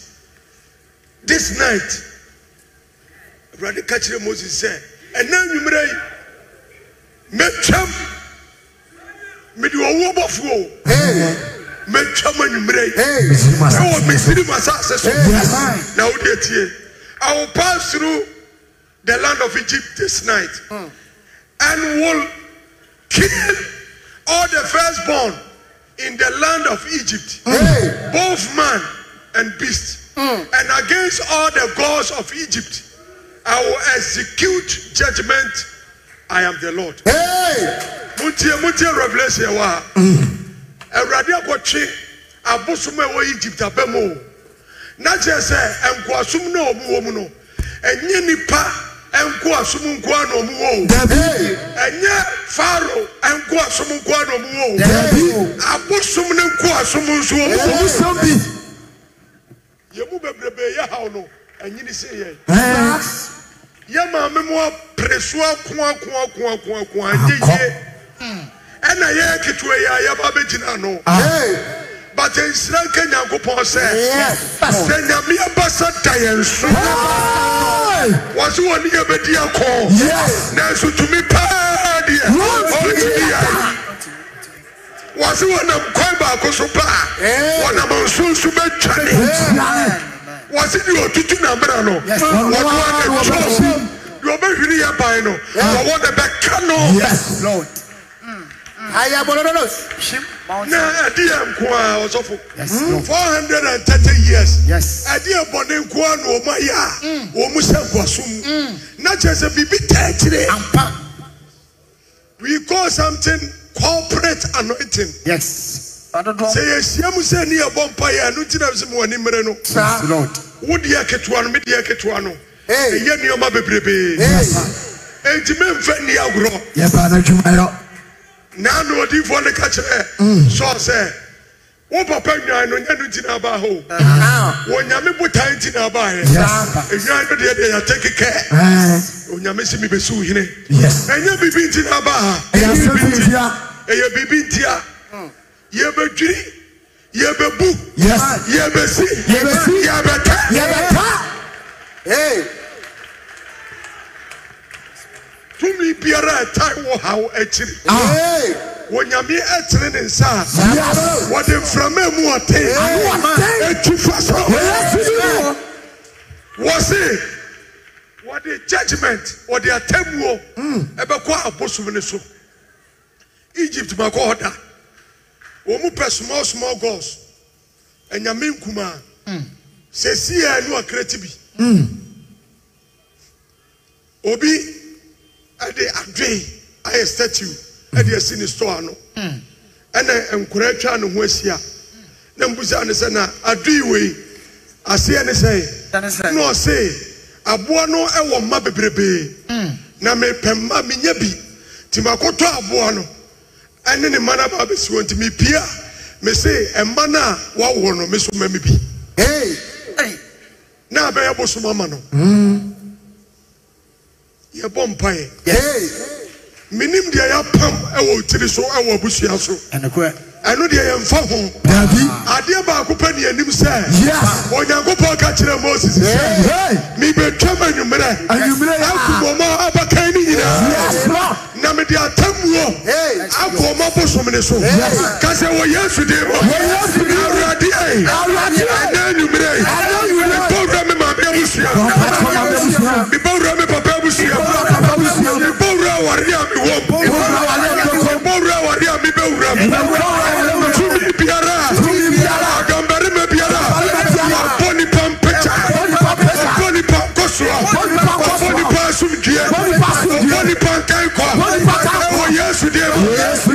this night. Awurade ka kyerɛ Moses sɛ, ɛna anwummerɛ yi, mɛtwam mede ɔwɔ bɔfoɔ o. Hey. mɛtwam anwummerɛ yi. Hey. Ɛwɔ Misiri asase so. Na wode tie. I will pass through the land of Egypt this night and will kill all the firstborn in the land of Egypt, Hey. both man and beast. And against all the gods of Egypt, I will execute judgment. I am the Lord. Hey. Muntie muntie revelation wɔ ha. Awurade akɔtwe abosom a ɛwɔ Egypt mu o. Na kyerɛ sɛ nkoasom na ɔmo wɔ mu no, ɛnyɛ nipa nkoasom nkoa na ɔmo wɔ o. Ɛnyɛ faro nkoasom nkoa na ɔmo wɔ o. Abosom ne nkoasom nso ɔmo wɔ o. sɛm bi. yɛn mu bebrebe yɛ haw no ɛnyini se yɛ. Yɛ maame mu apere so ako ako ako ako ako anyɛ yie ɛna yɛ ketewa yi a yɛba abɛgyina ano Hey. but nsira nka nyankopɔn sɛ Yes. sɛ nyame abasa da yɛn so. Hey. wɔse wɔ ne yɛbɛdi akɔ Yes. nanso tumi paa deɛ ɔntumi yɛ wɔse wɔnam kwan baako so paa. Wɔnam nso nso bɛtwane Amen. wɔse deɛ ɔtutu namena no Yes. wɔno ara na Wɔno ara na twam wɔbɛtwam. deɛ deɛ ɔbɛhwiri yɛ ban no wɔwɔ de bɛka no Yes, Lord. Ayabololos. Shim. na ɛde yɛ nko a ɔsɔfo Yes, Lord. four hundred and thirty years Yes. ɛde yɛ bɔne nko a na wɔn ayɛ a wɔn mu hyɛ nkoaso mu na kyerɛ sɛ biribi tɛ akyire Ampa. we call something corporate anointing Yes. Sɛ yɛhyia mu sɛ ne yɛbɔ mpa yɛ ɛno nti na sɛ mo wɔ ne mmerɛ no. Yes, Lord. wo deɛ ketewa no me deɛ ketewa no. Hey. ɛyɛ nneɛma bebrebee. Enti memfa nni agorɔ. Yɛbaa no adwumayɔ na na odiifoɔ no ka kyerɛ sɔɔ sɛ wo papa nwan no nyɛ no nti na abaa hɔ Now. onyame botae nti na abaeɛ Yes. enwan no deɛ deɛ yɛate kekɛ. Ɛɛ, onyame sɛ mebɛsi wo hene. Yes. Ɛnyɛ biribi nti na abaa ha. Ɛyɛ asɛ fifia ɛyɛ biribi nti a yɛbɛdwiri yɛbɛbu yɛbɛsi yɛbɛta tumi biara ɛtae wɔ haw akyiri. Hey. onyame ɛtene ne nsa. A wɔde mframa mu ɔten atu fa so. Wɔ se wɔde judgment wɔde atammuo ɛbɛkɔ abosom no so. Egypt makɔ ɔda wɔn mu pɛ small small gods ɛnyame nkuma. Sɛsi a ɛnu akrati bi obi ɛde adwe ayɛ statue ɛde asi ne store no ɛna nkora atwa ne ho ahyia. Na mbusa ne sɛ na adwe wei. Aseɛ ne sɛ na ɔse aboa no ɛwɔ mma bebrebee na mepɛ mma menya bi. Nti makɔtɔ aboa no ɛne ne mma no aba abɛsi hɔ nti mepie a mese ɛmma no a wawo no me so ma me bi. Na abɛyɛ bosom ama no. Yɛbɔ mpaeɛ menim deɛ yɛapam ɛwɔ tiri so ɛwɔ abusua so. Ɛno deɛ yɛmfa ho. Adeɛ baako pɛ ne yɛnim sɛ onyankopɔn ka kyerɛ moses sɛ mebɛtwam anwummerɛ akumɔma abakan no nyinaa na mede atammuo abɔ ɔma bosom ne so. Ka sɛ wɔ yesu din mu Wɔ Yesu din mu. awurade ai. ɛna anwummerɛ yi Ɛna anwummerɛ yi. mebɔ wura me maame abusua mebɔ wura me papa abusua mebɔ wura aware a mewɔ wura aware a mewɔ. mebɔ wura aware a mebɛwura mu Mebɛwura aware a mebɛwura mu. tumi biara. A Tumi biara. A- agambarima biara. A Agambarima biara. A- wabɔ nipa mpagya Wabɔ nipa mpagya. wabɔ nipa nkɔsoa Wabɔ nipa nkɔsoa. wabɔ nipa asomdue Wabɔ nipa asomdue. wabɔ nipa nkankwa Wabɔ nipa nkankwa. ɛwɔ yesu deɛ oh, mu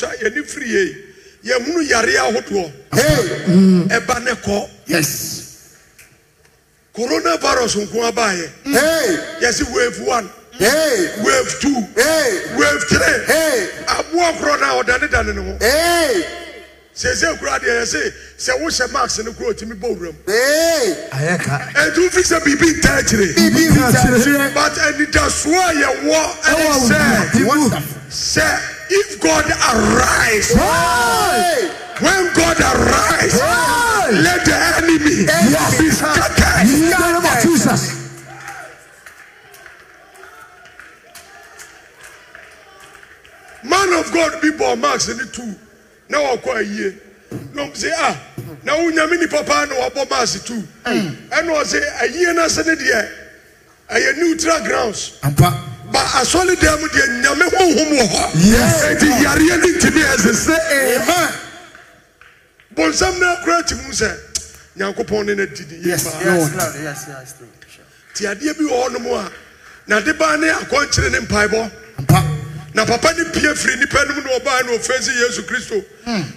but yɛnsua yɛne firi yei yɛhunu yare ahodoɔ Hey. ɛba ne kɔ Yes. coronavirus nko abaayɛ Hey. yɛse wave one Hey. wave two Hey. wave three Hey. aboa korɔ no a ɔdanedane ne ho Hey. sɛsɛ kura deɛ yɛse sɛ wohyɛ mask no kora ɔtumi bɔ wuram Hey. Ayɛ ka. ɛnti wofi sɛ biribi ntaa akyire Bibi bi ta kyerɛ. but anidasoɔ a yɛwɔ ɛne sɛ Wonderful. sɛ if god arise Hey. when god arise Hey. let the enemy Yes. be scattered In the name of Jesus. man of god bi bɔ mask ne tu na wɔkɔ ayie na ɔm sɛ ah Now na wonyame nipa paa na wɔbɔ mask tu ɛna ɔsɛ ayie no ase ne deɛ ɛyɛ neutral grounds Ampa. Ba asɔre dan mu deɛ nyame honhom wɔ hɔ Yes. yareɛ ne ntimi ɛsesɛ Amen. bonsam no akora ti mu sɛ nyankopɔn ne no didi Yes. Yes, yes, nti adeɛ bi wɔ hɔ no a na de baa ne akɔnkyere ne mpaebɔ. Na papa ne pie firi nipa no mu na ɔbaa na ɔfɛ si yesu kristo.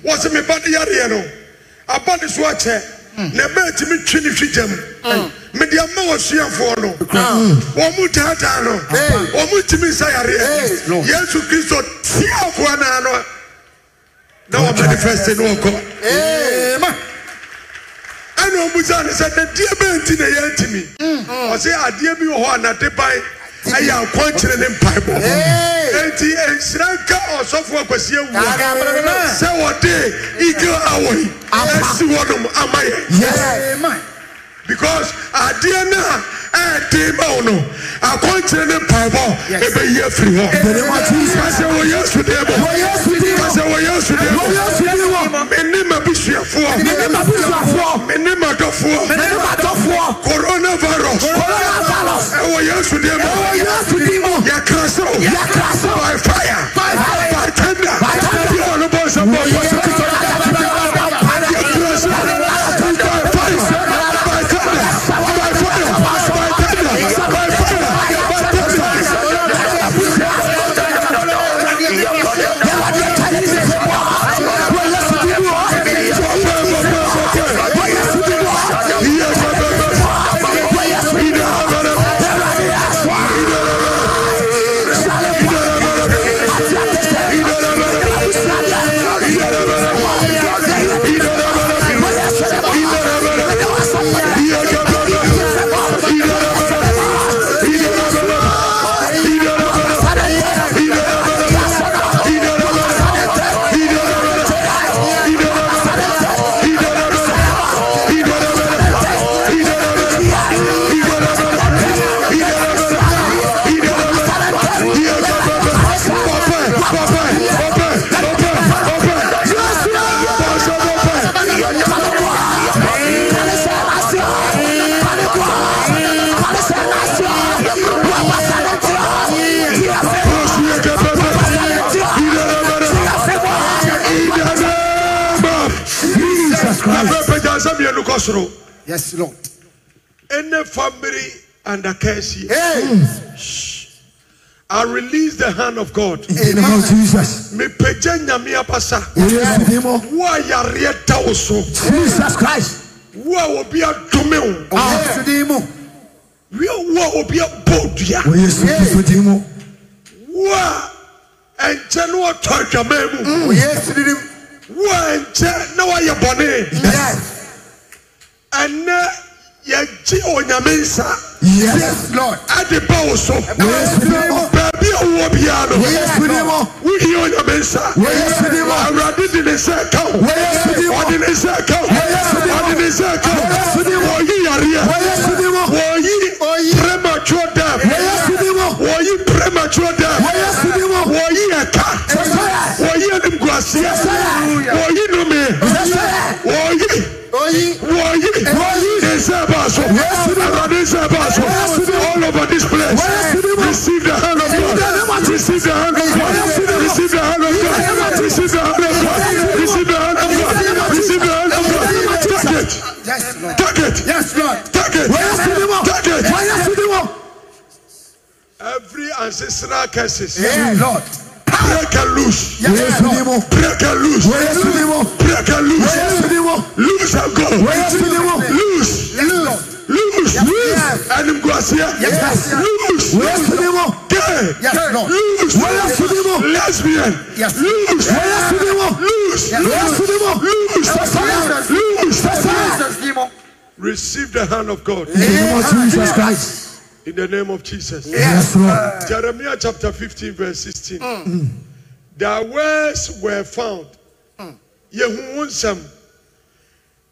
Wɔse meba ne yareɛ no aba ne so akyɛ. Na ɛbɛɛ tumi twe ne hwi gyam. Mede ama wasuafoɔ no. Wɔn mu taataa no. Hey. wɔn mu tumi nsa yareɛ yesu kristo tiafoɔ naa no na wɔn manifest ne Amen. ɛna ɔmu sa ne sɛ dadeɛ bɛɛ nti na yɛntumi ɔsɛ adeɛ bi wɔ hɔ a nade ban ɛyɛ akɔnkyere ne mpaebɔ enti nhyira nka ɔsɔfoɔ akwasi awua sɛ wɔde eagle awɔ yi asi hɔnom ama yɛ because adeɛ no a ɛɛden ma wo no akɔnkyere ne mpaebɔ ɛbɛyi afiri hɔ the name of Jesus. ka sɛ wɔ yesu deɛ bɔ Wɔ Yesu din mu. ka sɛ wɔ yesu deɛ Wɔ Yesu din mu. bɔ mene m'abusuafoɔ Mene m'adɔfoɔ coronavirus. Ɛwɔ yesu deɛ Wɔ bɔ Yesu din mu. yɛka so Yɛka so. by fire. By tender. Tender. Bí ɔno bɔ nsɛm bɔ soro. Yes, Lord. Any family under curse here, Hey. I release the hand of God. In the name of Jesus. Me pẹ̀jẹ̀ nyàmé abasa. Yesu din mu. Wo a yareɛ da wo so. Jesus Christ. Wo a obi adome wo. Yes, Dimo. Wo a obi abɔ dua. Wɔ Yesu Kristo din mu. Wo a ɛnkyɛ na wɔtɔ. Yes, Dimo. Wo a ɛnkyɛ na wɔyɛ bɔne. Yes. Ɛnɛ yɛgye onyame nsa. Yes. Yes, Lord. Ɛde ba wo so. Wɔ Yesu din mu. Baabi a wowɔ biara no. Yesu din mu. Wohie onyame nsa. Wɔ Yesu din mu. Awurade de ne nsa ɛka wo. Wɔ Yesu din mu. Ɔde ne nsa ɛka wo. Wɔ Yesu din mu. Ɔde ne nsa ɛka wo. Wɔ Yesu din mu. Wɔyi yareɛ. Wɔ Yesu din mu. Wɔyi premature death. Wɔ Yesu din mu. Wɔyi premature death. Wɔ Yesu din mu. Wɔyi ɛka. Wɔyi animguaseɛ. Wɔyi Adonis all over this place, receive God, receive the hand of God, receive the hand of God, receive the hand of it, take it, yes, Lord, take it, take it. Lord. Break and loose. Yes, Break and loose. Yes, Break and loose. Yes, loose and go. Loose. Yes, Lord. Loose. Yes. And Mguasia. Yes. Loose. Gay. Yes, Lord. Loose. Lesbian. Yes. Loose. Loose. Yes. Loose. Loose. Jesus, demon. Receive the hand of God Jesus Christ. in the name of Jesus. Yes, Lord. Jeremiah chapter 15, verse 16. Their words were found. Nsɛm,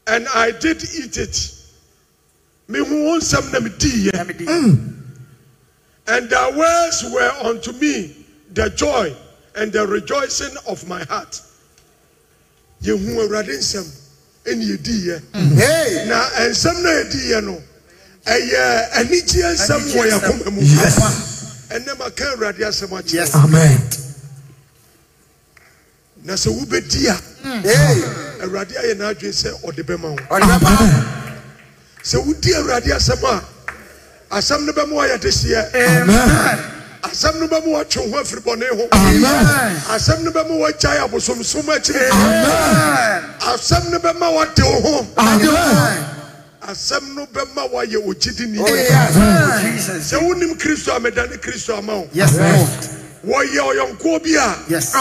And I did eat it. Mehu nsɛm na medii Let me mm. And their words were unto me the joy and the rejoicing of my heart. Yehu Awurade nsɛm ɛna yɛdii yɛ. Hey. Na nsɛm na yɛdii yɛ no, ɛyɛ anigyeɛ nsɛm wɔ nsɛm. koma mu. Yes. Ɛnɛ maka Awurade asɛm akyerɛ Yes. wo. Amen. na sɛ wobɛdi a Hey. awurade ayɛ n'adwene sɛ ɔde bɛma wo Amen. Sɛ wodi awurade asɛm a asɛm no bɛma wayɛ deseɛ Amen. asɛm no bɛma watwe ho afiri bɔne ho. Amen. asɛm no bɛma wagyae abosomsom akyiri. Amen. asɛm no bɛma wade wo ho. Amen. asɛm no bɛma wayɛ ogyidini Oh, sɛ wonim kristo a medane kristo ama wo. Wɔyɛ ɔyɔnkoɔ bi a Yes.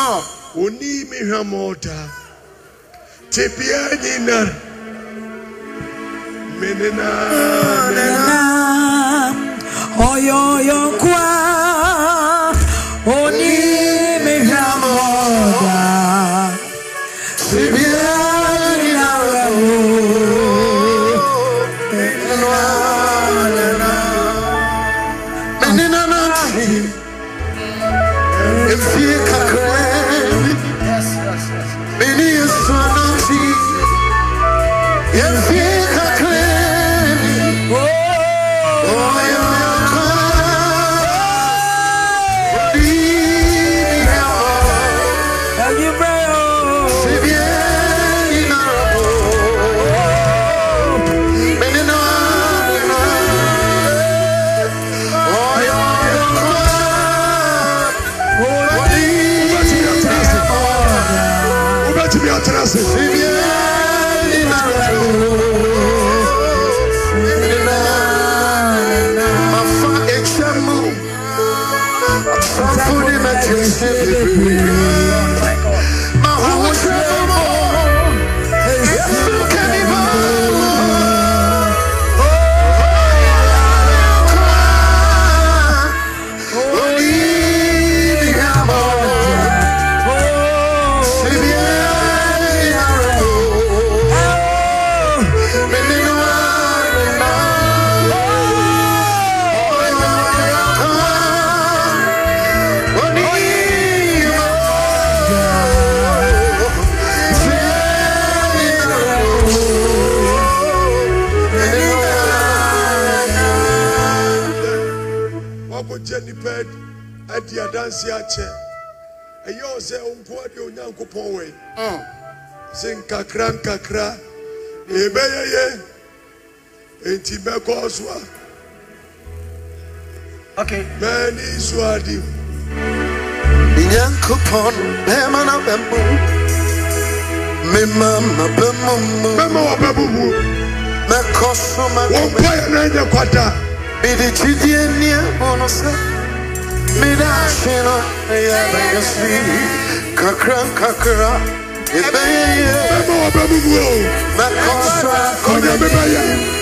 oni mi hwɛ mɔɔta tebea nyina menena Oyo kwa adi adanse akyɛ ɛyɛ wo sɛ wo nko ade onyankopɔn wɔ yi sɛ nkakra nkakra ɛbɛyɛ yɛ enti bɛkɔɔ so a Okay. mani so ade Nyankopɔn bɛrima na bɛmu mema ma bɛmu mu bɛma wɔbɛbo mu mɛkɔ so wɔn mɛkɔ mpaeɛ no anyɛ kwada mede gyidie nnia mu no sɛ mede ahwe no ɛyɛ bɛyɛ si kakra yɛ bɛma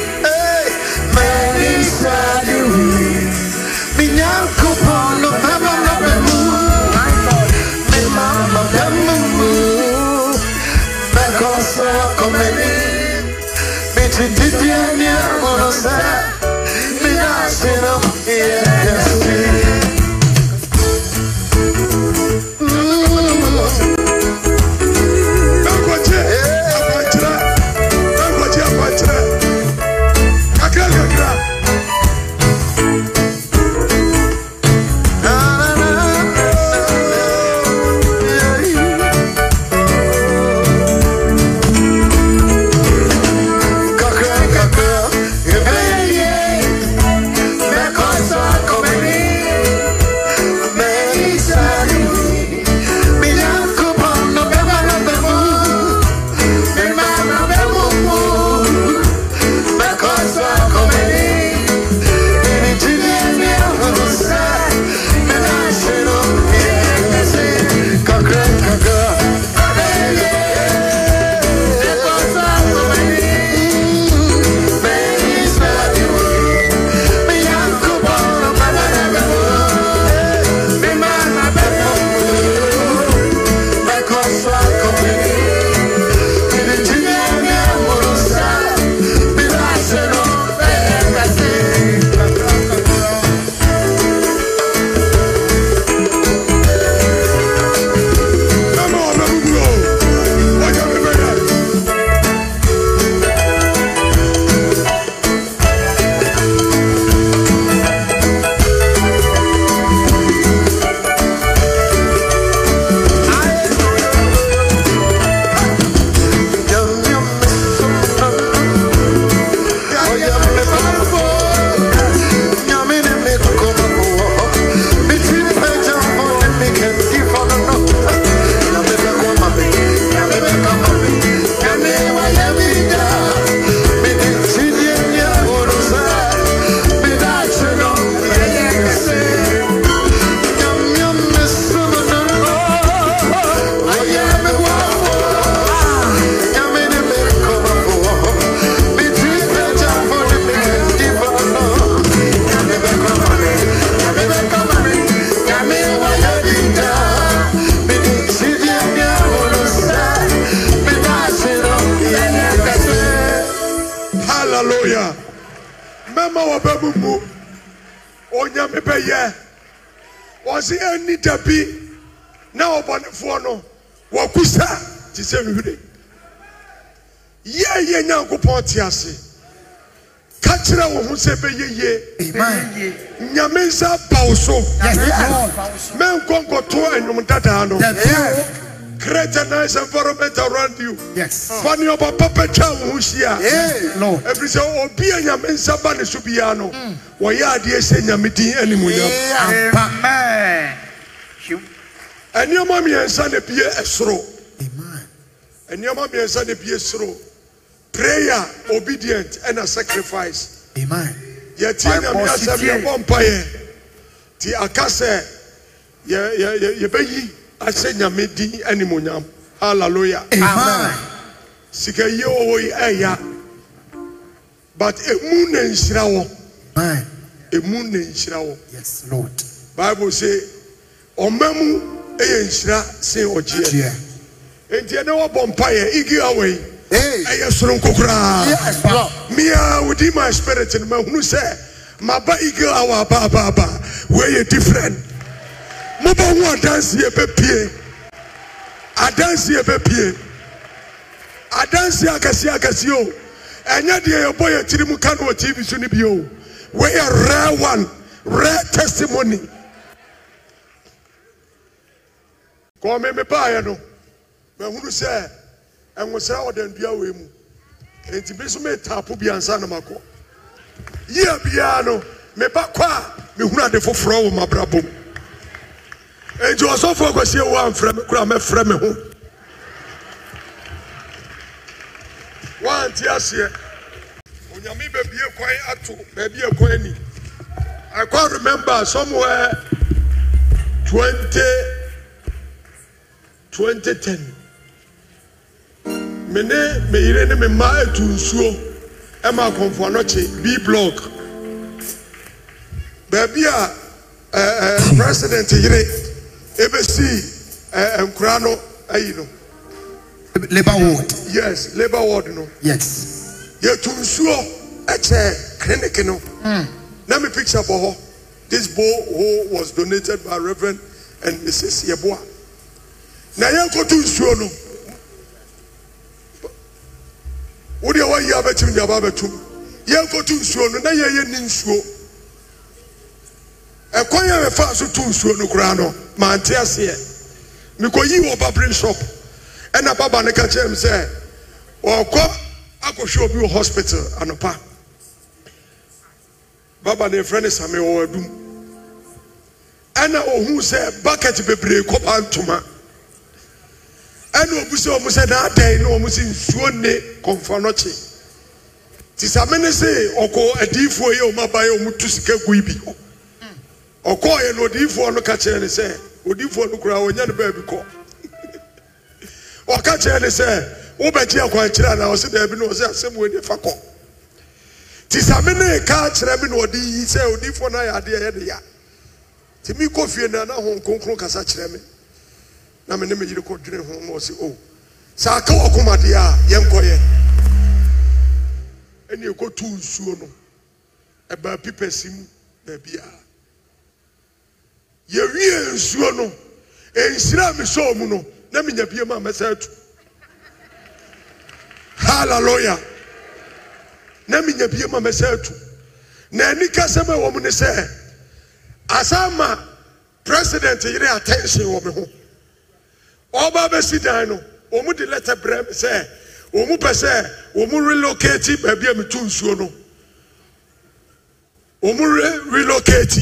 sɛ bɛyɛ yie Amen. nyame nsa ba wo so Yes, Lord. mɛnkɔ nkɔto anwom dadaa no Yes. create a nice environment around you Yes. fa ne ɔba papa twa wo ho hyia Hey, Lord. ɛfiri sɛ obi a nyame nsa ba ne so biara no mm. wɔyɛ adeɛ sɛ nyame din animonyam Amen. ɛnneɛma mmiɛnsa na bie ɛsoro Amen. ɛnneɛma mmiɛnsa na bie soro prayer obedient ɛna sacrifice Amen. Yɛtie nyame asɛm yɛbɔ mpaeɛ nti aka sɛ yɛ- yɛ- yɛ- yɛbɛyi ahyɛ nyame din animonyam halleluya Amen. sika yie wɔwɔ yi ɛya but emu na nhyira wɔ emu na nhyira wɔ Yes, Lord. bible say ɔma mu yɛ nhyira sen ɔgyeɛ enti ɛne wɔbɔ mpaeɛ igi awa yi Hey. ɛyɛ soronko koraa Yes, Lord. Mia wodi my spirit no mahunu sɛ maba igi awa aba aba aba wɔyɛ different? Mobɔ ho adanseɛ bɛpie adanseɛ bɛpie adanseɛ akɛseɛ akɛseɛ o ɛnyɛ deɛ yɛbɔ yɛ tiri mu ka no wɔ tv so no bio wɔyɛ rare one rare testimony. Kɔɔme me baeɛ no mahunu sɛ ɛnwosra ɔdandua wei mu enti bi so metaapo bi ansa na makɔ. Yia biara no meba kɔ a mehunu ade foforɔ wɔ mabrabɔ mu. Enti ɔsɔfoɔ kwasi wo amfrɛ me kora mɛfrɛ me ho. Woante aseɛ. Onyame babie kwan ato baabi ɛkwan ani I can't remember somewhere 20 2010 me ne me yere ne me mma etu nsuo. Ɛma akɔnfo anɔkye b block. Baabi a ɛɛ ɛɛ president yere ebesi ɛɛ eh, nkura no ayi no. Labor ward. yes labour ward no. Yes. yɛtu nsuo ɛkyɛ clinic no. Hmm. Na me picture bɔ hɔ this borehole was donated by reverend and mrs yeboah. Na yɛnkoto nsuo no wodeɛ wayi abɛkyim de aba abɛtom yɛnkoto nsuo no na yɛyɛ ni nsuo. Ɛkwan a yɛfa so to nsuo no koraa no mante aseɛ mekɔyi wɔ babere shop. Ɛna baba no ka kyerɛ m sɛ ɔkɔ akɔhwɛ obi wɔ hospital anɔpa. Baba ne yɛfrɛ ne same wɔ adum. Ɛna ohuu sɛ bucket bebree kɔba ntoma ɛna obu sɛ ɔmo sɛ n'adɛn na ɔmo sɛ nsuo ne kɔnfa nɔkye ti same ne se ɔkɔ adiifoɔ yi a ɔmo aba yi a ɔmo tu sika gu yi bi hɔ ɔkɔɔyɛ na odiifoɔ no ka kyerɛ ne sɛ odiifoɔ no koraa ɔnya ne baabi kɔ ɔka kyerɛ ne sɛ wobɛgye akwankyerɛ anaa ɔsɛ daabi na ɔsɛ asɛm wei ne fa kɔ same ne ka kyerɛ me na ɔde yi sɛ odiifoɔ no ayɛ adeɛ ɛyɛ ne ya ti mi kɔ fie na na ho nkonkron kasa kyerɛ me na me ne me yere kɔdwene ho na ɔsɛ o sɛ aka wɔ komadeɛ a yɛnkɔyɛ. Ɛne ɛkɔtu nsuo no ɛbaa pipɛsi mu baabi a yɛwie nsuo no ɛnsira a mesɔɔ mu no na menya bie ma mɛsɛ atu. Hallelujah. Na menya bie ma mɛsɛ atu. Na ani kasɛm ɛwɔ mu ne sɛ asa president yere attention wɔ me ho ɔba bɛsi dan no wɔn de letter brɛ me sɛ wɔn pɛ sɛ wɔn relocate baabi a metu nsuo no wɔn re relocate.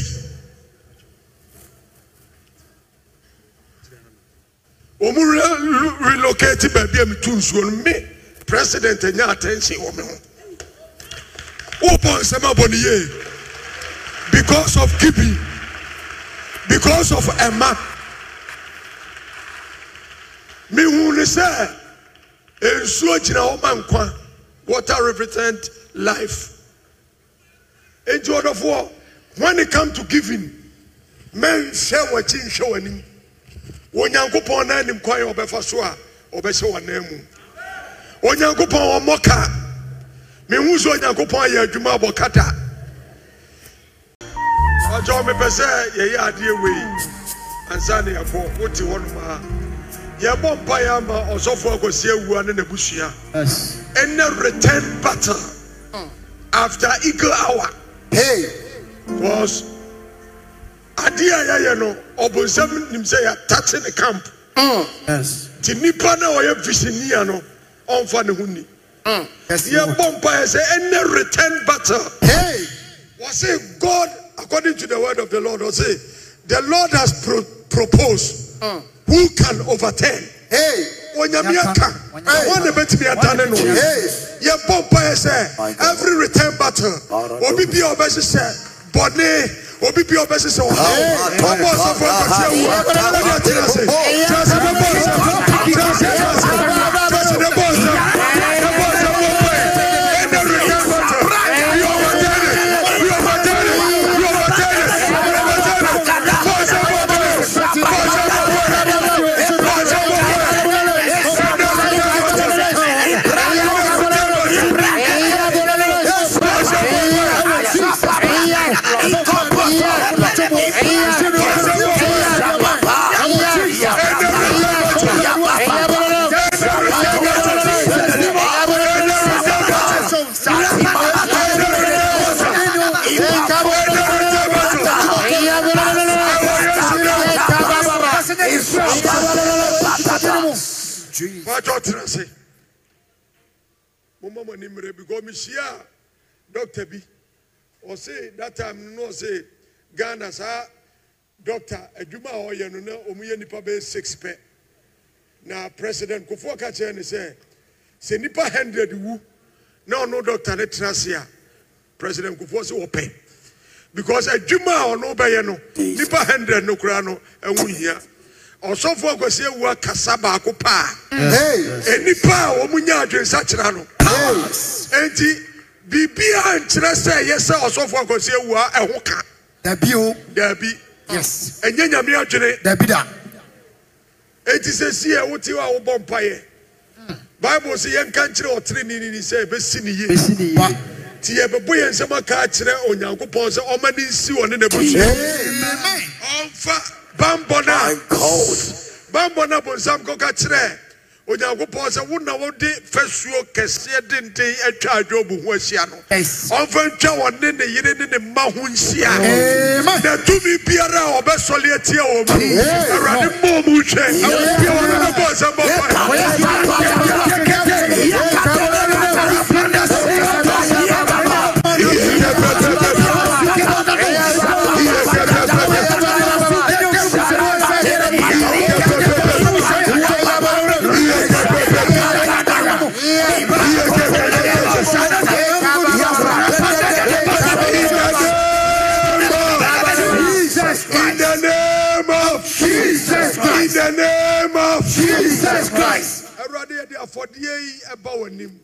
Wɔn re relocate baabi a metu nsuo no me president anya attention wɔ me ho wɔbɔ nsɛm abɔ ne because of keeping. Because of ɛma. Mehu ne sɛ nsuo gyina hɔ ma nkwa water represent life. Enti ɔdɔfoɔ when it come to giving mɛnhyɛ w'akyi nhyɛ w'anim. Onyankopɔn na anim kwan a ɔbɛfa so a ɔbɛhyɛ w'anan mu onyankopɔn ɔmmɔ ka mehu sɛ onyankopɔn ayɛ adwuma abɔ kata mpakyɛw mepɛ sɛ yɛyɛ adeɛ wei. Ansa ne yɛkɔ wote hɔnom a yɛbɔ mpaeɛ ama ɔsɔfo Akwasi Awuah ne n'abusua Yes. ɛnɛ return battle after eagle hour Hey. because adeɛ a yɛyɛ no ɔbonsɛm nim sɛ yɛatate ne camp mm. Yes. nti nnipa no a ɔyɛ visinia no ɔmfa ne ho ni mm. Yes. Lord. yɛbɔ mpaeɛ sɛ ɛnɛ return battle Hey. wɔse god according to the word of the lord ɔse the lord has pro proposed mm. Who can overturn Hey. onyame aka wɔn na bɛtumi adane no yɛbɔ mpaeɛ sɛ every return battle obi bi a ɔbɛhyehyɛ bɔne obi bi a ɔbɛhyehyɛ ɔhaw ɔbɔ ɔsɔfo akɔsi awu ɔde atena ase kyerɛsɛ ne bɔ nsɛm kyerɛsɛ ne bɔ nsɛm Wájú ọ̀tún ase. Mo mọ mo ní mìíràn kò mi ṣíà dọ́kítà bi. Ọ̀sẹ̀ that time no ọ̀sẹ̀ Ghana saa dọ́kítà ẹ̀dwuma a ọ̀yẹ̀ no na ọmọ yẹ nipa bẹ́ẹ̀ six pẹ́. Na president Kofoɔ ka kyerɛ ne sɛ sɛ nipa hundred wu na ɔno dɔkta ne tena ase a president Kofoɔ sɛ wɔpɛ because adwuma a ɔno bɛyɛ no nipa hundred no koraa no ɛho hia ɔsɔfo akwasi ewu akasa baako paa. Enipa a wɔn nya adwensakyera no. Eti biribiara nkyerɛ sɛ ɛyɛ sɛ ɔsɔfo akwasi ewu a ɛho ka. Dabi o. daabi. Yes. ɛnyɛ nyame adwene. Dabi da. eti sɛ si a wote a wobɔ mpaeɛ bible sɛ yɛnka nkyerɛ ɔtere ne ni sɛ ɛbɛsi ne yie. Besi ni ba. nti yɛbɛbɔ yɛn nsɛm aka akyerɛ onyankopɔn sɛ ɔma ne nsi wɔ ne n'abusua Amen. ɔmfa bambɔ no a bambɔ no abonsam kɔka kyerɛ onyankopɔn sɛ wo na wode fasuo kɛseɛ denden atwa adwobo ho ahyia no ɔmfa ntwa wɔne ne yere ne ne mma ho nhyia na tumi biara a ɔbɛsɔle atia wɔ mu awurade mmɔ mu nhwɛ bia wɔne no bɔ nsɛm bɔ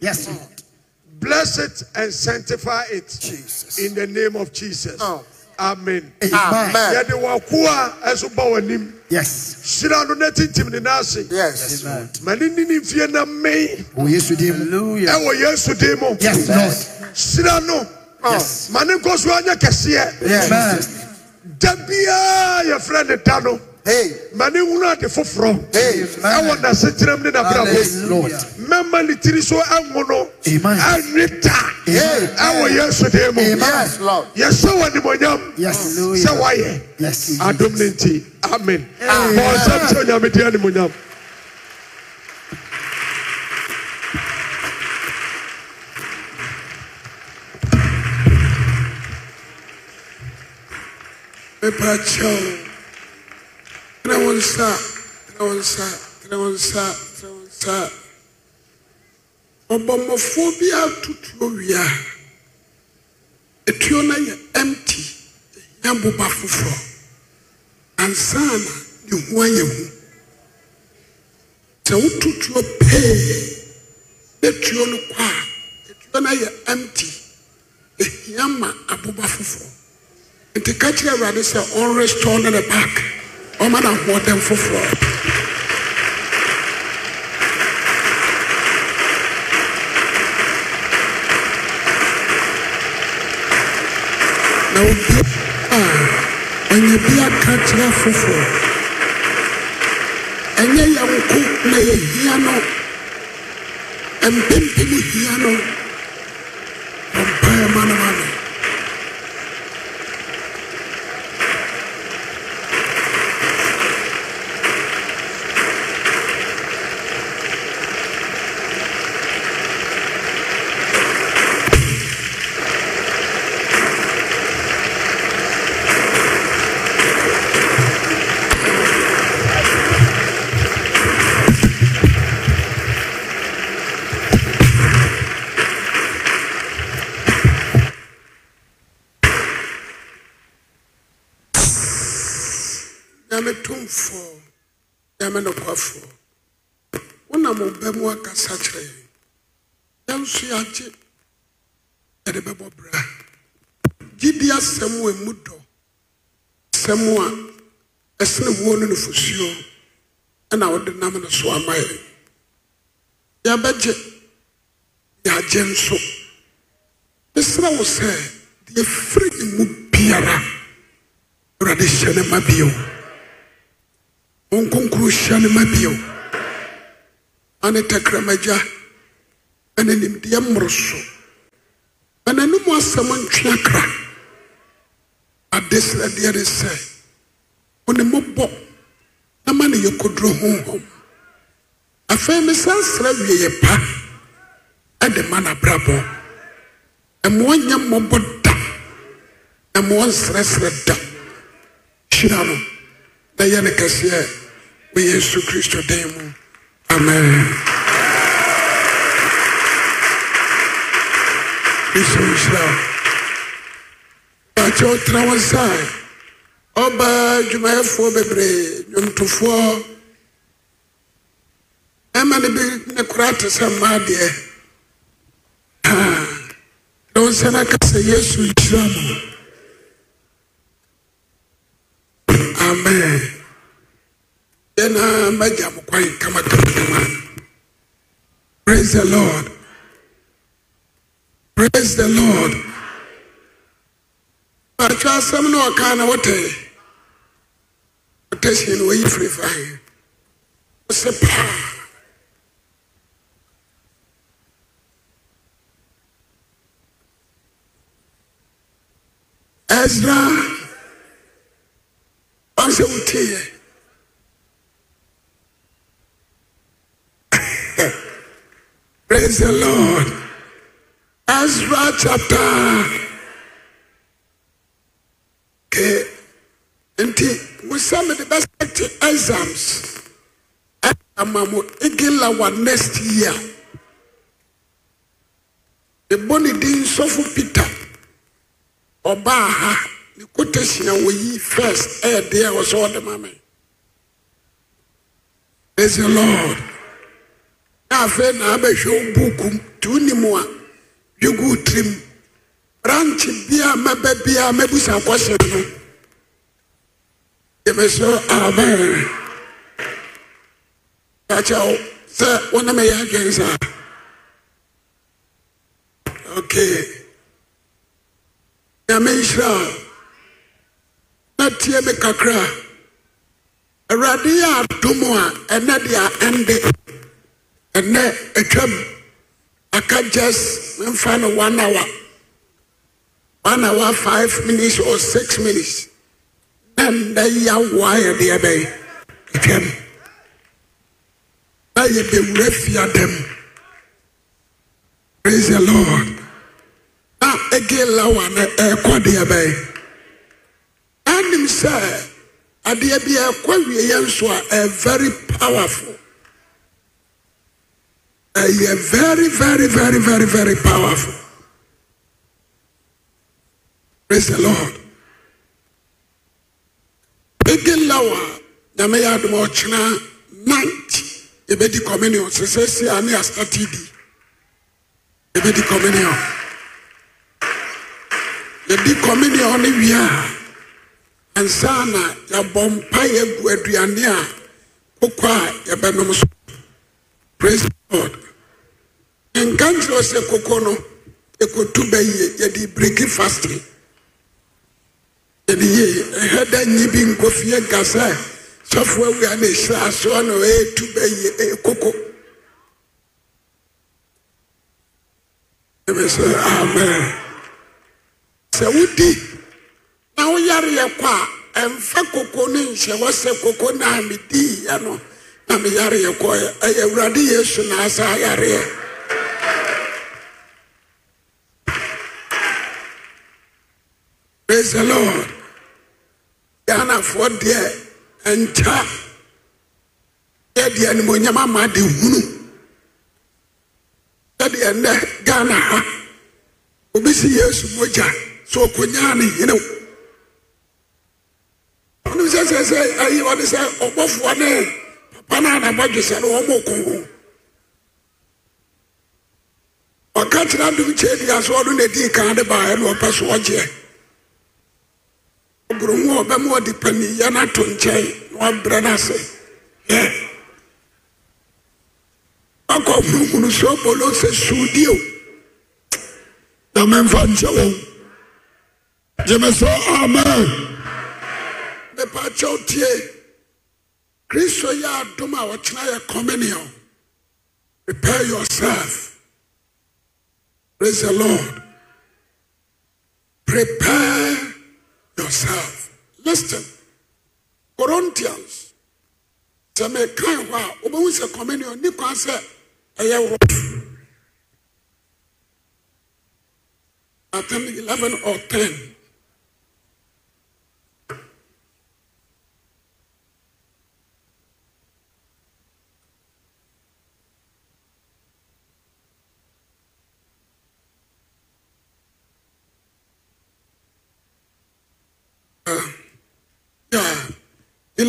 Yes, Lord. Bless it and sanctify it. Jesus. In the name of Jesus. Oh. Amen. Amen. Yɛde w'akoa ɛso ba w'anim. Yes. Hyira no na tintim ne n'ase. Yes, Lord. Ma ne nini mfie na mmɛn O oh, Yesu dim. ɛwɔ Yesu din mu. Yes, Lord. Hyira no. Oh. Yes. Ma ne nkɔ so anyɛ kɛseɛ. Amen. Da biara yɛfrɛ ne da no. Hey. Ma ne hunu ade foforɔ. Hey. Ɛwɔ n'asekyerɛm ne Yes, n'abrabɔ. Lord. Mɛma ne tiri so ɛnwo no. Amen. Ɛnwe da. Hey. Ɛwɔ Yesu din mu. Amen. Lord. Yɛsɛ wɔ nimonyam. Yes. Sɛ wayɛ. Yes. Adom ne nti. Amen. Bɔ nsɛm sɛ Onyame di animonyam. Mepa kyɛw. Tena wo nsa. Tena wo nsa. Tena wo nsa. Tena wo nsa. Ɔbɔmmɔfoɔ bi atotuo wie a, etuo no yɛ empty. Ehia boba foforɔ. Ansa na ne ho ayɛ hu. Sɛ wotutuo na tuo no kɔ a, etuo no yɛ empty. Ehia ma aboba foforɔ. nti ka awurade sɛ ɔnrestore ne ne back ɔma no ahoɔden foforɔ na obi a foforɔ ɛnyɛ yɛn nko na yɛhia no mpempem hia no ɔmpaeɛ ma no ma a ɛmu dɔ. Asɛm a ɛsene wuo no nufosuo ɛna wode nam no so ama yɛn. Yɛbɛgye yɛagye nso. Mesrɛ wo sɛ deɛ firi ne mu biara awurade hyɛ ne ma bio. Nkonkoro hyia ne ma bio. Ane tɛkrɛmagya ɛne nimdeɛ mmoro so. Ɛnanom asɛm ntwe akra ade srɛdeɛ ne sɛ wo ne mmɔbɔ na ma ne yɛkɔduro honhom afei me san srɛ wieyɛ pa. Ɛde ma nabrabɔ ɛmoa nyɛ mmɔbɔ da. Ɛmoa nsrɛsrɛ da. Hyira no. Na yɛ ne kɛseɛ wɔ yesu kristo dan mu. Amen. Kristo nhyira bakyɛ wotena wo nsa ɔbaa adwumayɛfoɔ bebree nnwomtofoɔ ɛma ne bi ne kora te sɛ mmaa deɛ na wo nsa no aka sɛ yesu nhyira mo amen yɛna magya mo kwan kamakamakama praise the lord. Praise the lord atwa asɛm no ɔka na wote wote hyɛ no wayi firi fae ɔsɛ paa. Ezra ɔnsɛ woteeɛ praise the lord. Ezra chapter wosa mede bɛsɛte exams. Ama mo egelawa next year. Ebɔ ne din sɔfo peter. Ɔbaa ha ne quotation a wɔyi first. Ɛyɛ deɛ a wɔsɛ ɔde ma me praise the lord. Na afei na abɛhwɛ wo buuku m nti wonim a dwegu tirim branch bia mɛbɛ bia mɛbusa kɔhyɛ no yɛmɛ so amen. Akyɛ wo sɛ wo ne mɛyɛ adwen saa okay. Nyame nhyira na tie me kakra. Awurade yɛ adom a ɛnɛ deɛ ɛnde ɛnɛ atwam aka just memfa no one hour. One hour five minutes or six minutes na nnɛ yawoa yɛ deɛ bɛyɛ atwam na yɛbɛwura fiadam praise the lord. Na ege lawa no ɛrekɔ deɛ bɛyɛ anim sɛ adeɛ bi eh, ɛkɔ awieɛ nso a ɛyɛ very powerful. Eh, ɛyɛ very very very very very powerful. Praise the lord ege lawa nyame yɛ adom a ɔkyena night yɛbɛdi communion. Sesɛ si a ne asate di yɛbɛdi communion. Yɛdi communion ne wie a ansa mpa yɛagu aduane a kokɔ a yɛbɛnom so. Praise lord. Nka nkyerɛ sɛ koko no ɛkɔtu bɛyie. Yɛde breki fasting yɛde yie ɛhɛ da nyi bi nkɔ fie nka sɛ sɔfo awia ne hyira asoɔ na ɛɛtu bɛyie ɛyɛ koko. Ɛbɛ sɛ amen. Sɛ wodi na woyareɛ kɔ a ɛmfa koko ne nhyɛ hɔ sɛ koko na mediiɛ no. Na meyareɛ kɔɛ ɛyɛ awurade yesu na asa yareɛ praise the lord ghanafoɔ deɛ ɛnkya yɛdeɛ animonyam ama de hunu. Sɛdeɛ nnɛ ghana ha. Obi si yesu mogya sɛ ɔkɔnyaa ne henew ɔno sɛ sɛ sɛ ayi ɔde sɛ ɔbɔfoɔ ne papa no anabɔdwe sɛ no wɔmɔ ko ho. Ɔka kyerɛ adom kyɛ so ɔno na dii kan de baeɛ na ɔpɛ so ɔgyeɛ. Ɔboro ho a ɔbɛma ɔde paniyɛ no ato nkyɛn na wabrɛ no yɛ akɔ hurumuru sɛ ɔbɔlo sɛ suudi o. Na memfa nkyɛ amen. Mepa kyɛw tie. Kristo yɛ adom a ɔkyena yɛ communion prepare yourself. Praise the lord. Prepare yourself. Listen. Corinthians. Sɛ mekan hɔ a wobɛhu sɛ communion ni kwan sɛ ɛyɛ rough I think 11 or 10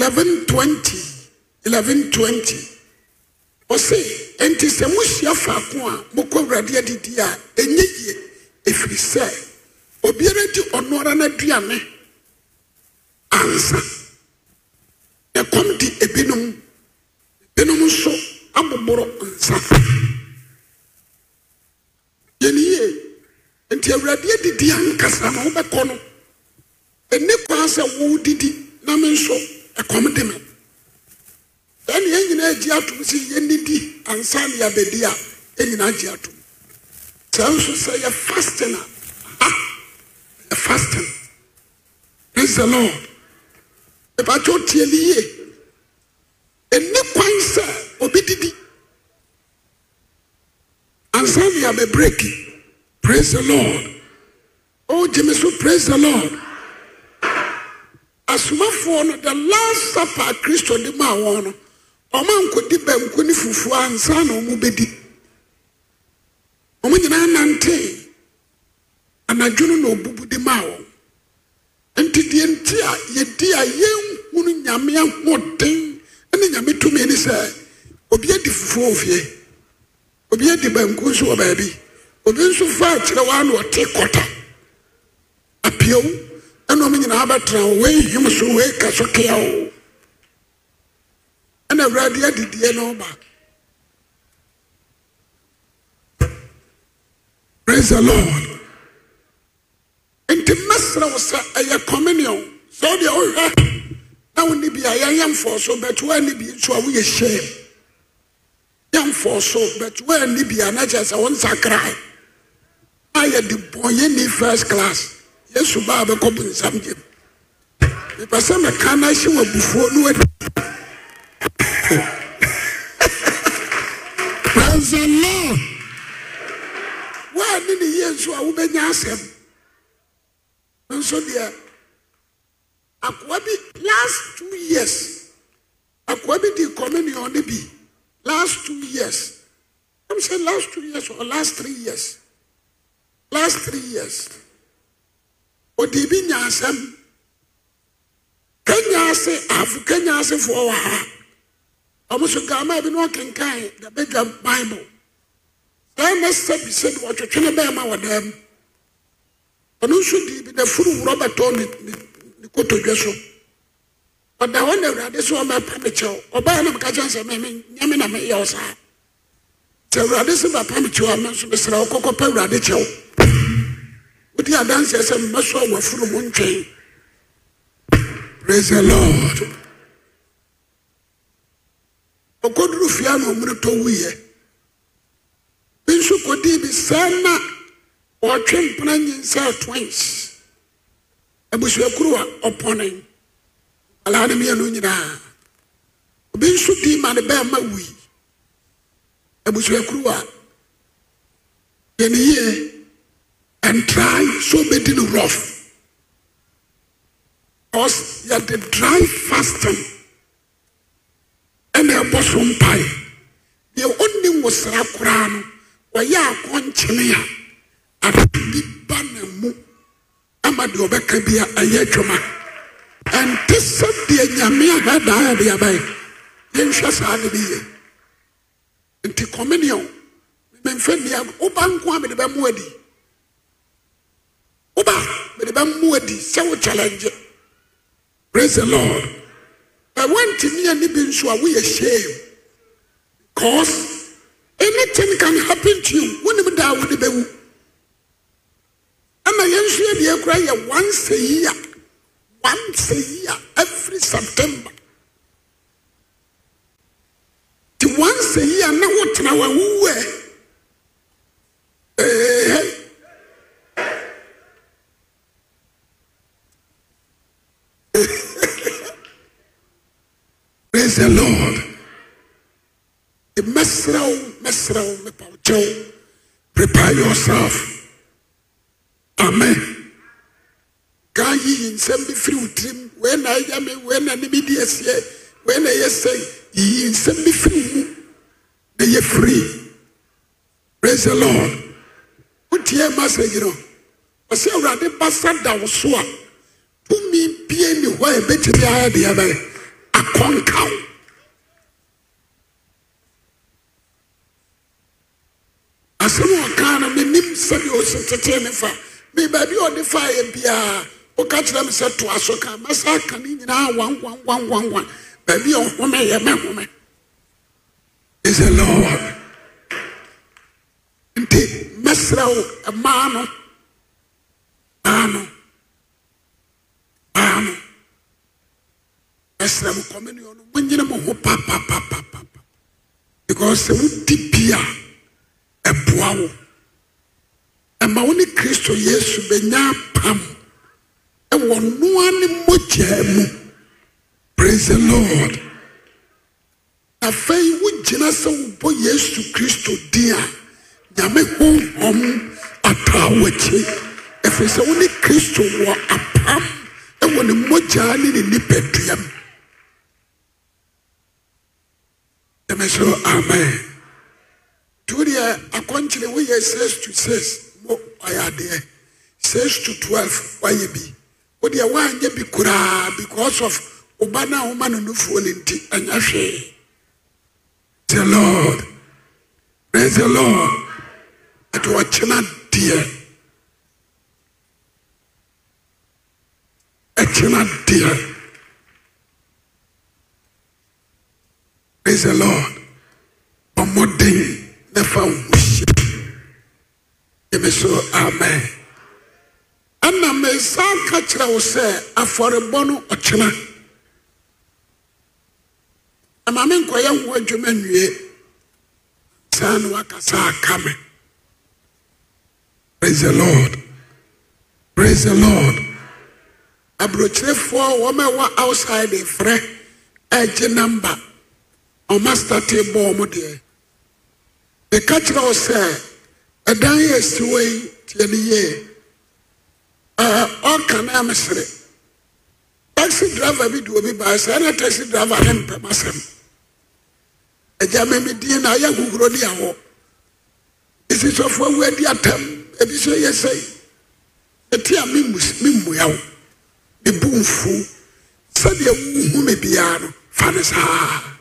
eleven twenty, eleven twenty. Ɔse, nti sɛ mohyia faako a mokɔ awurade adidi a ɛnyɛ yie ɛfiri sɛ obiara di ɔno ara n'aduane ansa. Ɛkɔm di ebinom, ebinom nso aboboro nsa. Yɛn yie, nti awurade adidi ankasa na wobɛkɔ no ɛne kwan sɛ wodidi na me nso ɛkɔm de me ɛne yɛn nyinaa agye atom sɛ yɛnnidi ansa ne yɛabɛdi a yɛn nyinaa agye atom saa nso sɛ yɛ fasten a ha! Yɛ fasten praise the lord. Ɛbakyɛ tie ne yie ɛne kwan sɛ obi didi. Ansa ne yɛabɛbreki praise the lord. Oh gyeme so praise the lord asomafoɔ no the last supper kristo de maa wɔn no ɔmo ankɔdi banku ne fufuo ansa na ɔmo bɛdi ɔmo nyinaa nante. Anadwo no na ɔbubu de maa wɔn. Nti deɛ nti a yɛdi a yɛnhunu nyame ahoɔden ne nyame tumi ne sɛ obi adi fufuo wɔ fie. Obi adi banku nso wɔ baabi. Obi nso fa akyerɛ wa na ɔte kɔta. Apiew ɛna ɔmo nyinaa bɛtena hɔ wei him so wei ka so kea o ɛna awurade adidie no ba praise the lord. Nti mmɛsrɛ wo sɛ ɛyɛ communion. Sɛ wodeɛ wohwɛ na wonni bi a yɛnyɛ mfɔɔ so bɛt woanni bi nso a woyɛ hyɛm yɛ mfɔɔ so bɛt woanni bi a na kyerɛ sɛ wo nsakrae a yɛde bɔnyɛni first class yesu baa bɛkɔ bu nsam gyem. Mepɛ sɛ mɛka no ahye wɔ abufuo no wadi praise the lord. Woane ne yie nso a wobɛnya asɛm. Nso deɛ akoa bi last two years akoa bi di communion ne bi last two years. I'm saying last two years or last three years. Last three years ɔde bi nya asɛm kenya ase afo kenya asefoɔ wɔ ha. Ɔmo so gama bi na ɔkenkan the bedwa bible. Saa na sɛbi sɛbi wɔtwetwe ne bɛɛ ma wɔ dɛm. Ɔno nso di bi na furu wurɔ bɛtɔ ne ne ne kotodwe so. Ɔda hɔ na awurade so ɔmɛpa me kyɛw. Ɔbaa na meka kyɛn sɛ mɛmɛ nyame na mɛyɛ wo saa. Sɛ awurade sɛ bɛpa me kyɛw a me nso mesrɛ wo kɔkɔpɛ awurade kyɛw wodi adanseɛ sɛ mmɛso a wafuru mu ntwɛn praise the lord. Ɔkɔduru fie a na ɔmene tɔ wuyɛ bi nso kɔdii bi saa na ɔtwe mpena nyinsɛ twins abusuakuru a ɔpɔne alaa ne mmienu nyinaa obi nso dii ma ne bɛɛma wui abusuakuru a yɛne yie ɛntrae so obɛdi no rough. Because yɛde dry fasting ɛna ɛbɔ so mpae deɛ ɔnni nwosra koraa no wɔyɛ akɔnkyene a ade ba na mu ama deɛ ɔbɛka bi a ɛyɛ adwuma ɛnte sɛ deɛ nyame ahɛ daa de abae yɛnhwɛ saa de bi yɛ nti communion memfa nni a woba nko a mede bɛmo adi sɛ wo challenge. Praise the lord. But woantumi ani bi nso a woyɛ shame. Because anything can happen to you. Wonim da a wode bɛwu ɛna yɛn nso yɛ deɛ kora yɛ once a year. Once a year every september. Nti once a year na wotena wawuwu ɛ Ee, the lord. Mɛsrɛ wo mɛsrɛ wo mepawkyɛ wo prepare yourself. Amen. Gaa yiyi nsɛm bi firi wo tirim wei na ɛyɛ me wei na ne bi di aseɛ wei na ɛyɛ sɛi yiyi nsɛm bi firi mu. Na yɛ free praise the lord. Wotie message no ɔsɛ awurade basa da wo so a tumi bie ni hɔ a ɛbɛtumi ayɛ deɛ bɛyɛ akɔnka wo asɛm a ɔkaa no menim sɛdeɛ ɔsi tetee ne fa me baabi a ɔde fa yɛ biara woka kyerɛ me sɛ toa so ka mɛsa aka ne nyinaa wanwanwanwanwan baabi a ɔhome yɛ mɛhome is the lord. Nti mɛsrɛ wo ɛmaa no no mɛsrɛ mo communion no monyene mo ho papapapapa because sɛ wodi bi a ɛboa wo. Ɛma wo ne kristo yesu bɛnya apam. Ɛwɔ noa mu. Praise the lord. Afei wogyina sɛ wobɔ yesu kristo din a nyame honhom ataa w'akyi ɛfiri sɛ wo ne kristo wɔ apam. Ɛwɔ ne mmogyaa ne ne nipadua mu ɛmɛ so amen. Tudeɛ akɔnkyere woyɛ six to six. Mo ɔyɛ adeɛ six to twelve wayɛ bi wodeɛ woanyɛ bi koraa because of woba no a woma no nufuo no nti ɛnyɛ hwee the lord. Praise the lord. Ɛde ɔkyena deɛ ɛkyena deɛ praise the lord. Ɔmmɔden na fa wo ho hyɛ yɛmɛ so amen. Ɛna mesa ka kyerɛ wo sɛ afɔrebɔ no ɔkyena. Ɛma me nkɔyɛ ho adwuma nwie. Saa ne wakasa aka praise the lord. Praise the lord. Aburokyerefoɔ wɔn a ɛwɔ outside frɛ ɛgye namba ɔma starte bɔ ɔmo deɛ meka kyerɛ wo sɛ ɛdan yɛ asi wɔ yi tie ne yie ɔka na mesere taxi driver bi de obi baa sɛ ɛna taxi driver ne mpɛm asɛm agya mɛmi din na ayɛ ahorow ne awɔ esi sɔfo awu adi atam ebi so yɛ sɛyi eti a mi mu mi mmua wo mi bu nfu. Sɛdeɛ wuhu mi biara no fa ne saa.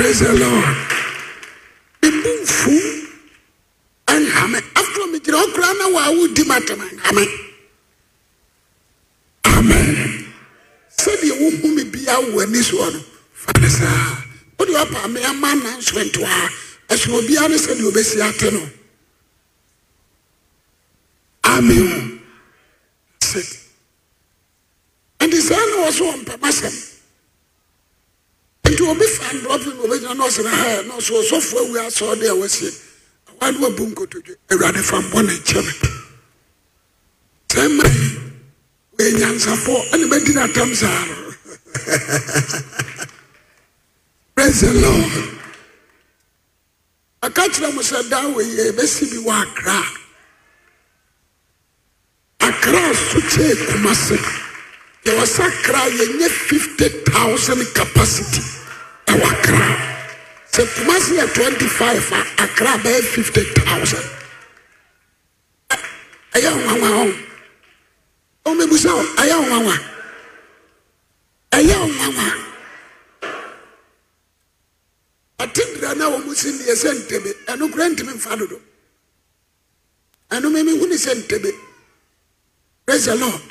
Praise the lord. Ebu nfu nhame afro mi gyina ɔkura na wa awo di ma tɛmɛ nhame amen sɛdeɛ wohu mi bi awo ani soɔ no fa ne saa o de wapa ame ama announcement wa. Ɛsɛ obiara ne sɛdeɛ obesi ate no. Hu sit nti saa na wɔ so wɔ mpɛm asɛm nti obi fa ndrɔpi na obɛgyina na ɔsɛ ha na ɔsɛ ɔsɔfo awu asɛ ɔde a wasie awa ne wabu nkotodwe. Awurade fa mbɔ ne nkyɛn. Sɛ mmerɛ yi wɔyɛ nyansafoɔ ɛne bɛdi n'atam saa. No praise the lord. Aka kyerɛ mo sɛ daa wɔ yie ɛbɛsi bi wɔ akra. Akra asokyɛ kumase yɛwɔ sɛ akra yɛnyɛ fifty thousand capacity ɛwɔ akra sɛ kumase yɛ twenty five a akra bɛyɛ fifty thousand ɛyɛ nwanwa hɔ ɔmɛbusa hɔ ɛyɛ nwanwa ɛyɛ nwanwa. atendera na wɔn si deɛ sɛ ntebe ɛno kura ntumi nfa dodo ɛno mímí hu ni sɛ ntebe praise the lord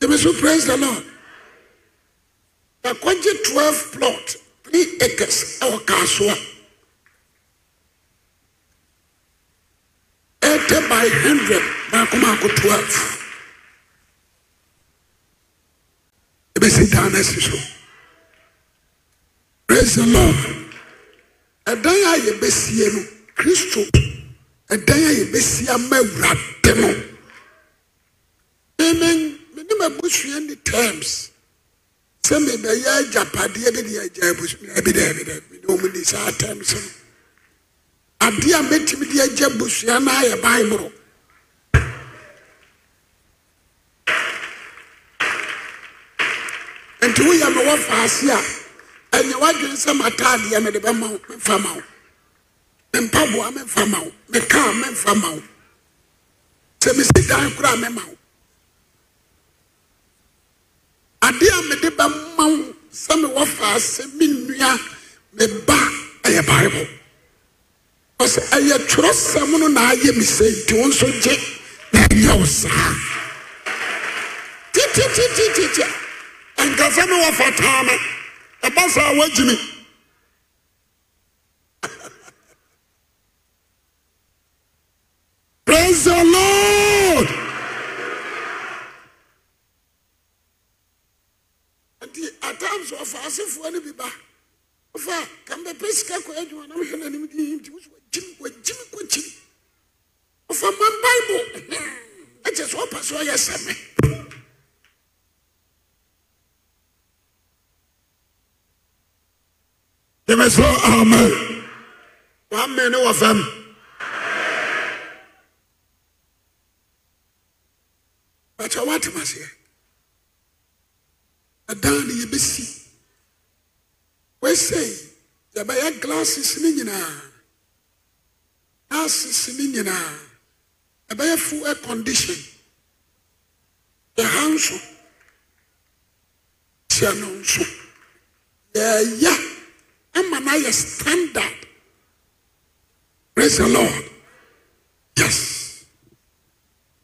tẹmɛ so praise the lord akɔgye twelve plot three acres ɛwɔ kaasoa ɛtɛ by hundred baako twelve. Ebesi dan na si so. Praise the lord. A yɛbɛsie no kristo. Ɛdan a yɛbɛsie ama awurade no. Mene menim abusua ne terms sɛ mebɛyɛ agyapadeɛ de deɛ agya abusua bi dɛ bi dɛ mene ɔmu ni saa terms no adeɛ a mɛtumi de agya abusua no ayɛ bible nti woyɛ me wɔ faase a ɛnyɛ wadwene sɛ mataadeɛ mede bɛma wo memfa ma wo mempaboa memfa ma wo mekaa memfa ma wo sɛ mesi dan koraa mema wo adeɛ a mede bɛma wo sɛ mewɔ faa sɛ me nnua me ba ɛyɛ bible. Ɔsɛ ɛyɛ twerɛsɛm no na ayɛ me sɛ nti wo nso gye na ɛnyɛ wo saa. Titititititi ɛnkasɛ mewɔ fataa me ɛba saa woagyi me. Praise the lord asefoɔ no bi ba ɔfa kam bɛpɛ sika kɔ adwuma na mehwɛ n'anim di nti wo so wagyim wagyim kɔkyim ɔfa ma bible ɛkyɛ sɛ ɔpɛ so ɔyɛ sɛ me Yẹ́mẹ̀ sọ amen. Wàá mẹ́ ní wọ̀ fẹ́m. Bàtà wà tẹ̀ ma se yẹ bẹ yẹ glasses ni nyinaa. Glasses. Ẹ bẹ yẹ full air condition. Yẹ ha nso. No nso. Yẹ yẹ ama yɛ standard praise the lord yes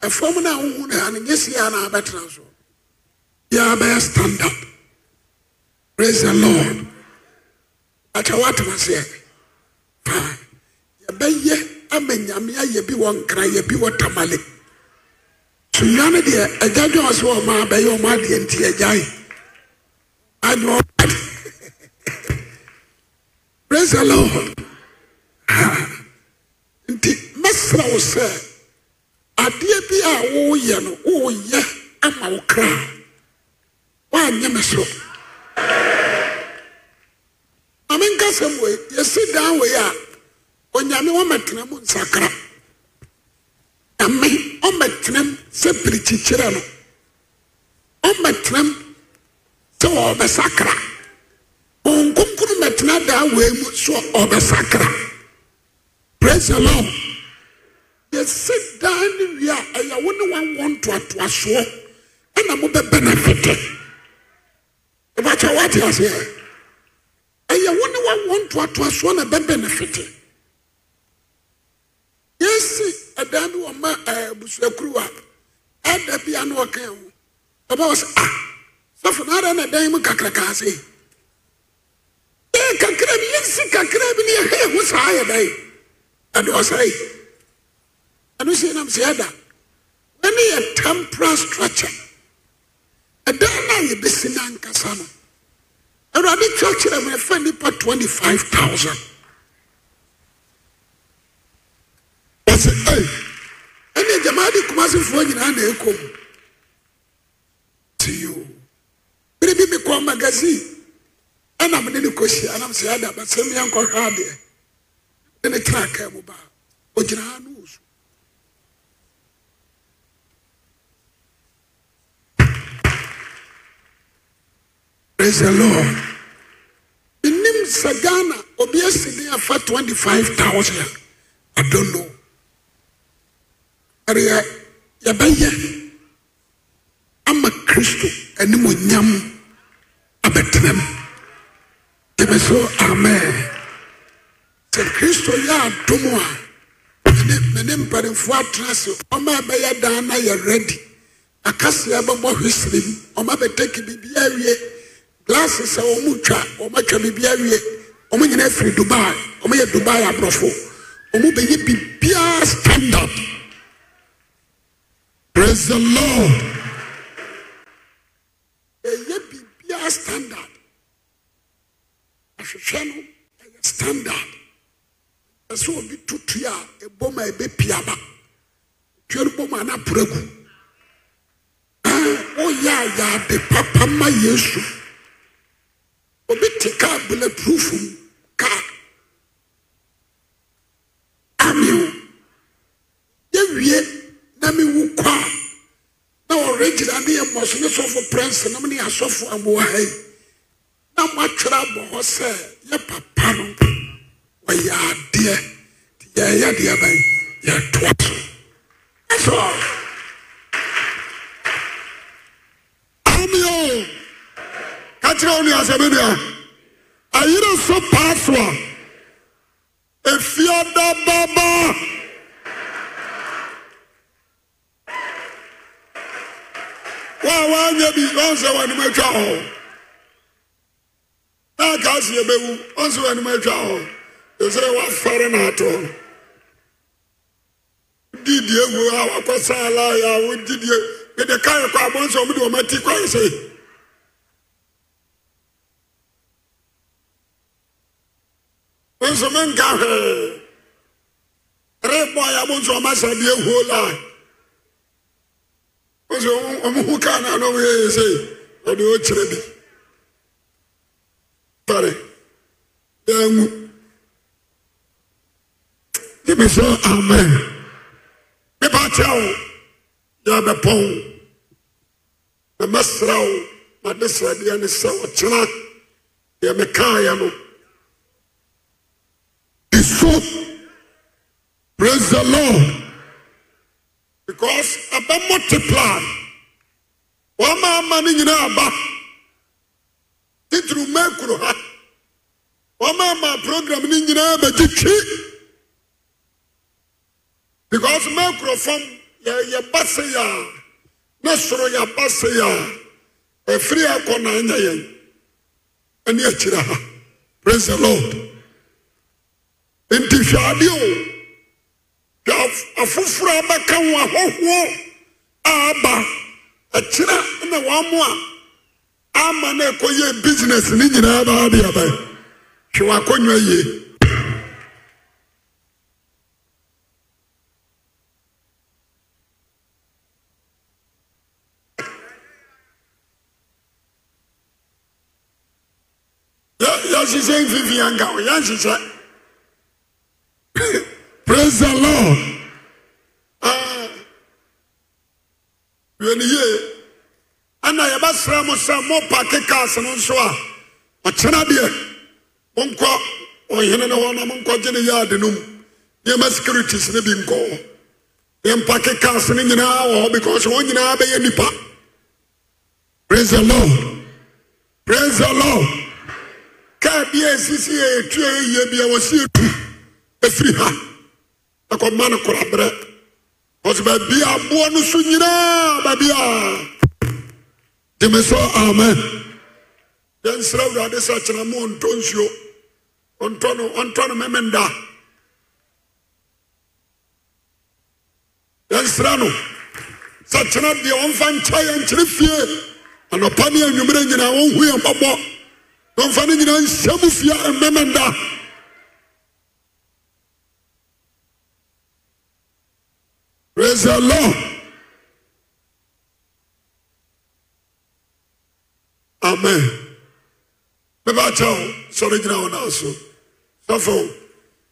ɛfam no a wohu no ha no nyɛ sie a na abɛtena yɛa bɛyɛ standard praise the lord akyɛ woatena seɛ fine yɛbɛyɛ ama nyame ayɛ bi wɔ nkra yɛ bi wɔ tamale. So nnwa no deɛ agya dwa sɛ ɔma bɛyɛ ɔma adeɛ nti agyae anyɛ ɔmade praise the lord. Nti mɛsrɛ wo sɛ adeɛ bi a woyɛ no woyɛ ama wo kra. Woanyɛ me so ma menka sɛm wei yɛsi dan wei a onyame wɔmɛtena mu nsakra. Nyame ɔmɛtenam sɛ pirikyikyerɛ no. Ɔmɛtenam sɛ wɔbɛsakra nkonkuru mɛtena daa wei mu so ɔbɛsakra. Praise the lord. Yɛsi dan ne wie a ɛyɛ wo ne wawɔ ntoatoasoɔ ɛna mobɛbɛ no fete ɛbɛkyɛ woate aseɛ wo ne wawɔ ntoatoasoɔ na ɛbɛbɛ no fete yɛsi ɛdan bi wɔ ma abusuakuru a ɛda bia ne ɔka ho ɛbɛwɔ sɛ ah sɔfo na ada na dan mu kakrakaa sei ee kakra bi yɛnsi kakra bi ne yɛhwɛ yɛ ho saa yɛ dan ɛde ɔsɛe ɛno sɛ nam sɛ ɛda ɛne yɛ temporal structure. Ɛdan no a yɛbɛsi no ankasa no awurade kyerɛkyerɛ me ɛfa nnipa 25000 ɔsɛ ei ɛne agyamaa de kumasefoɔ nyinaa na ɛkɔ mu tiyo bere bi mekɔ magazine. Ɛna mene ne kɔhyia nam sɛ yɛada bɛsɛm yɛnkɔhwɛ adeɛ de ne tena kaa mu baa ɔgyina ha no wɔ so praise the lord. Menim sɛ ghana obi asi ne afa 25000 i don't know. Ɛreyɛ yɛbɛyɛ ama kristo animonyam abɛtena mu gyeme so amen. Sɛ kristo yɛ adom a mene mpanimfoɔ atena se ɔma ɛbɛyɛ dan na yɛ ready. Akaseɛ bɛbɔ hwesere mu ɔma bɛtɛki biribi awie glasses a wɔn twa wɔn atwa biribi awie. Wɔn nyinaa firi dubai wɔn yɛ dubai aborɔfo. Wɔn bɛyɛ biribiara standard. Praise the lord. Ɛyɛ biribiara standard. Ahwehwɛ no ɛyɛ standard. Ɛsɛ obi tutu a ɛbɔ ma ɛbɛpi aba. Tuo no bɔ ma anapora gu. Woyɛ a yɛ ade papa ma yesu te kaa bulletproof kaa ameo yɛwie na mewu kɔ a na ɔregyina ne yɛ mmɔso ne sɔfo prɛnse nam ne asɔfo amoa ha yi na moatwerɛ abɔ hɔ sɛ yɛ papa no. Wɔyɛ adeɛ nti yɛyɛ deɛ bɛn yɛtoa so ɛsɛ ameo ka kyerɛ wo nuasɛ me nua so paa so a efiada baba. Wo a woanyɛ bi ɔn sɛ w'anim atwa hɔ na aka se yɛbɛwu ɔn sɛ w'anim atwa hɔ ɛsɛ woafare no ato didie gu a wakɔ saala yɛ a wodidie mede kae kɔ abɔ sɛ ɔmde ɔmati kɔe sɛ nso menka hwee rebɔ yɛ abo nso ɔma sadeɛ huo la nso ɔmo ho kaa na na ɔmo yɛ sɛ ɔde ɔkyerɛ bi tare. Yɛngu gyeme sɛ amen. Mepa kyerɛ wo yɛbɛpɔn na mɛsrɛ wo made sradeɛ ne sɛ ɔkyena deɛ mekaeɛ no so praise the lord. Because aba multiply wɔn a ama ne nyinaa aba titiri mɛkuro ha. Wɔn ama program ne nyinaa bɛgye because mɛkuro fam yɛ yɛ ba se yɛ a ne soro yɛ na anya yɛn praise the lord nti hwɛ ade o. Afoforɔ a bɛka ho ahɔhoɔ a aba akyerɛ na wɔn mo a ama na ɛkɔyɛ business ne nyinaa baa de aba hwɛ w'akɔnnwa yie. Yɛhyehyɛ mfifia nka ho yɛnhyehyɛ praise the lord. Ah. hwɛ ne yie ɛna yɛbɛsrɛ mo sɛ mo paake cars no nso a ɔkyena deɛ. Monkɔ ɔhene no hɔ na monkɔgye ne yaade no mu. Nneɛma securities no bi nkɔ hɔ. Yɛmpake cars no nyinaa wɔ hɔ because wɔn nyinaa bɛyɛ nipa praise the lord. Praise the lord. Kaa bi a esisi yɛ etu yɛ bi a wɔsi etu efiri ha. Akɔma no korabrɛ ɔsɛ baabi a aboɔ no so nyinaa baabi a. Amen. Yɛnsrɛ awurade sɛ kyerɛ mo ɔntɔ nsuo. Ɔntɔ no ɔntɔ no memenda yɛnsrɛ no. Sɛ kyena deɛ ɔmfa nkyɛ yɛ nkyere fie. Anɔpa ne anwummerɛ nyinaa nyinaa nhyɛ mu fie praise the lord. Amen. Bɛbɛ akyɛ wo sɔre gyina wo naa so sɔfo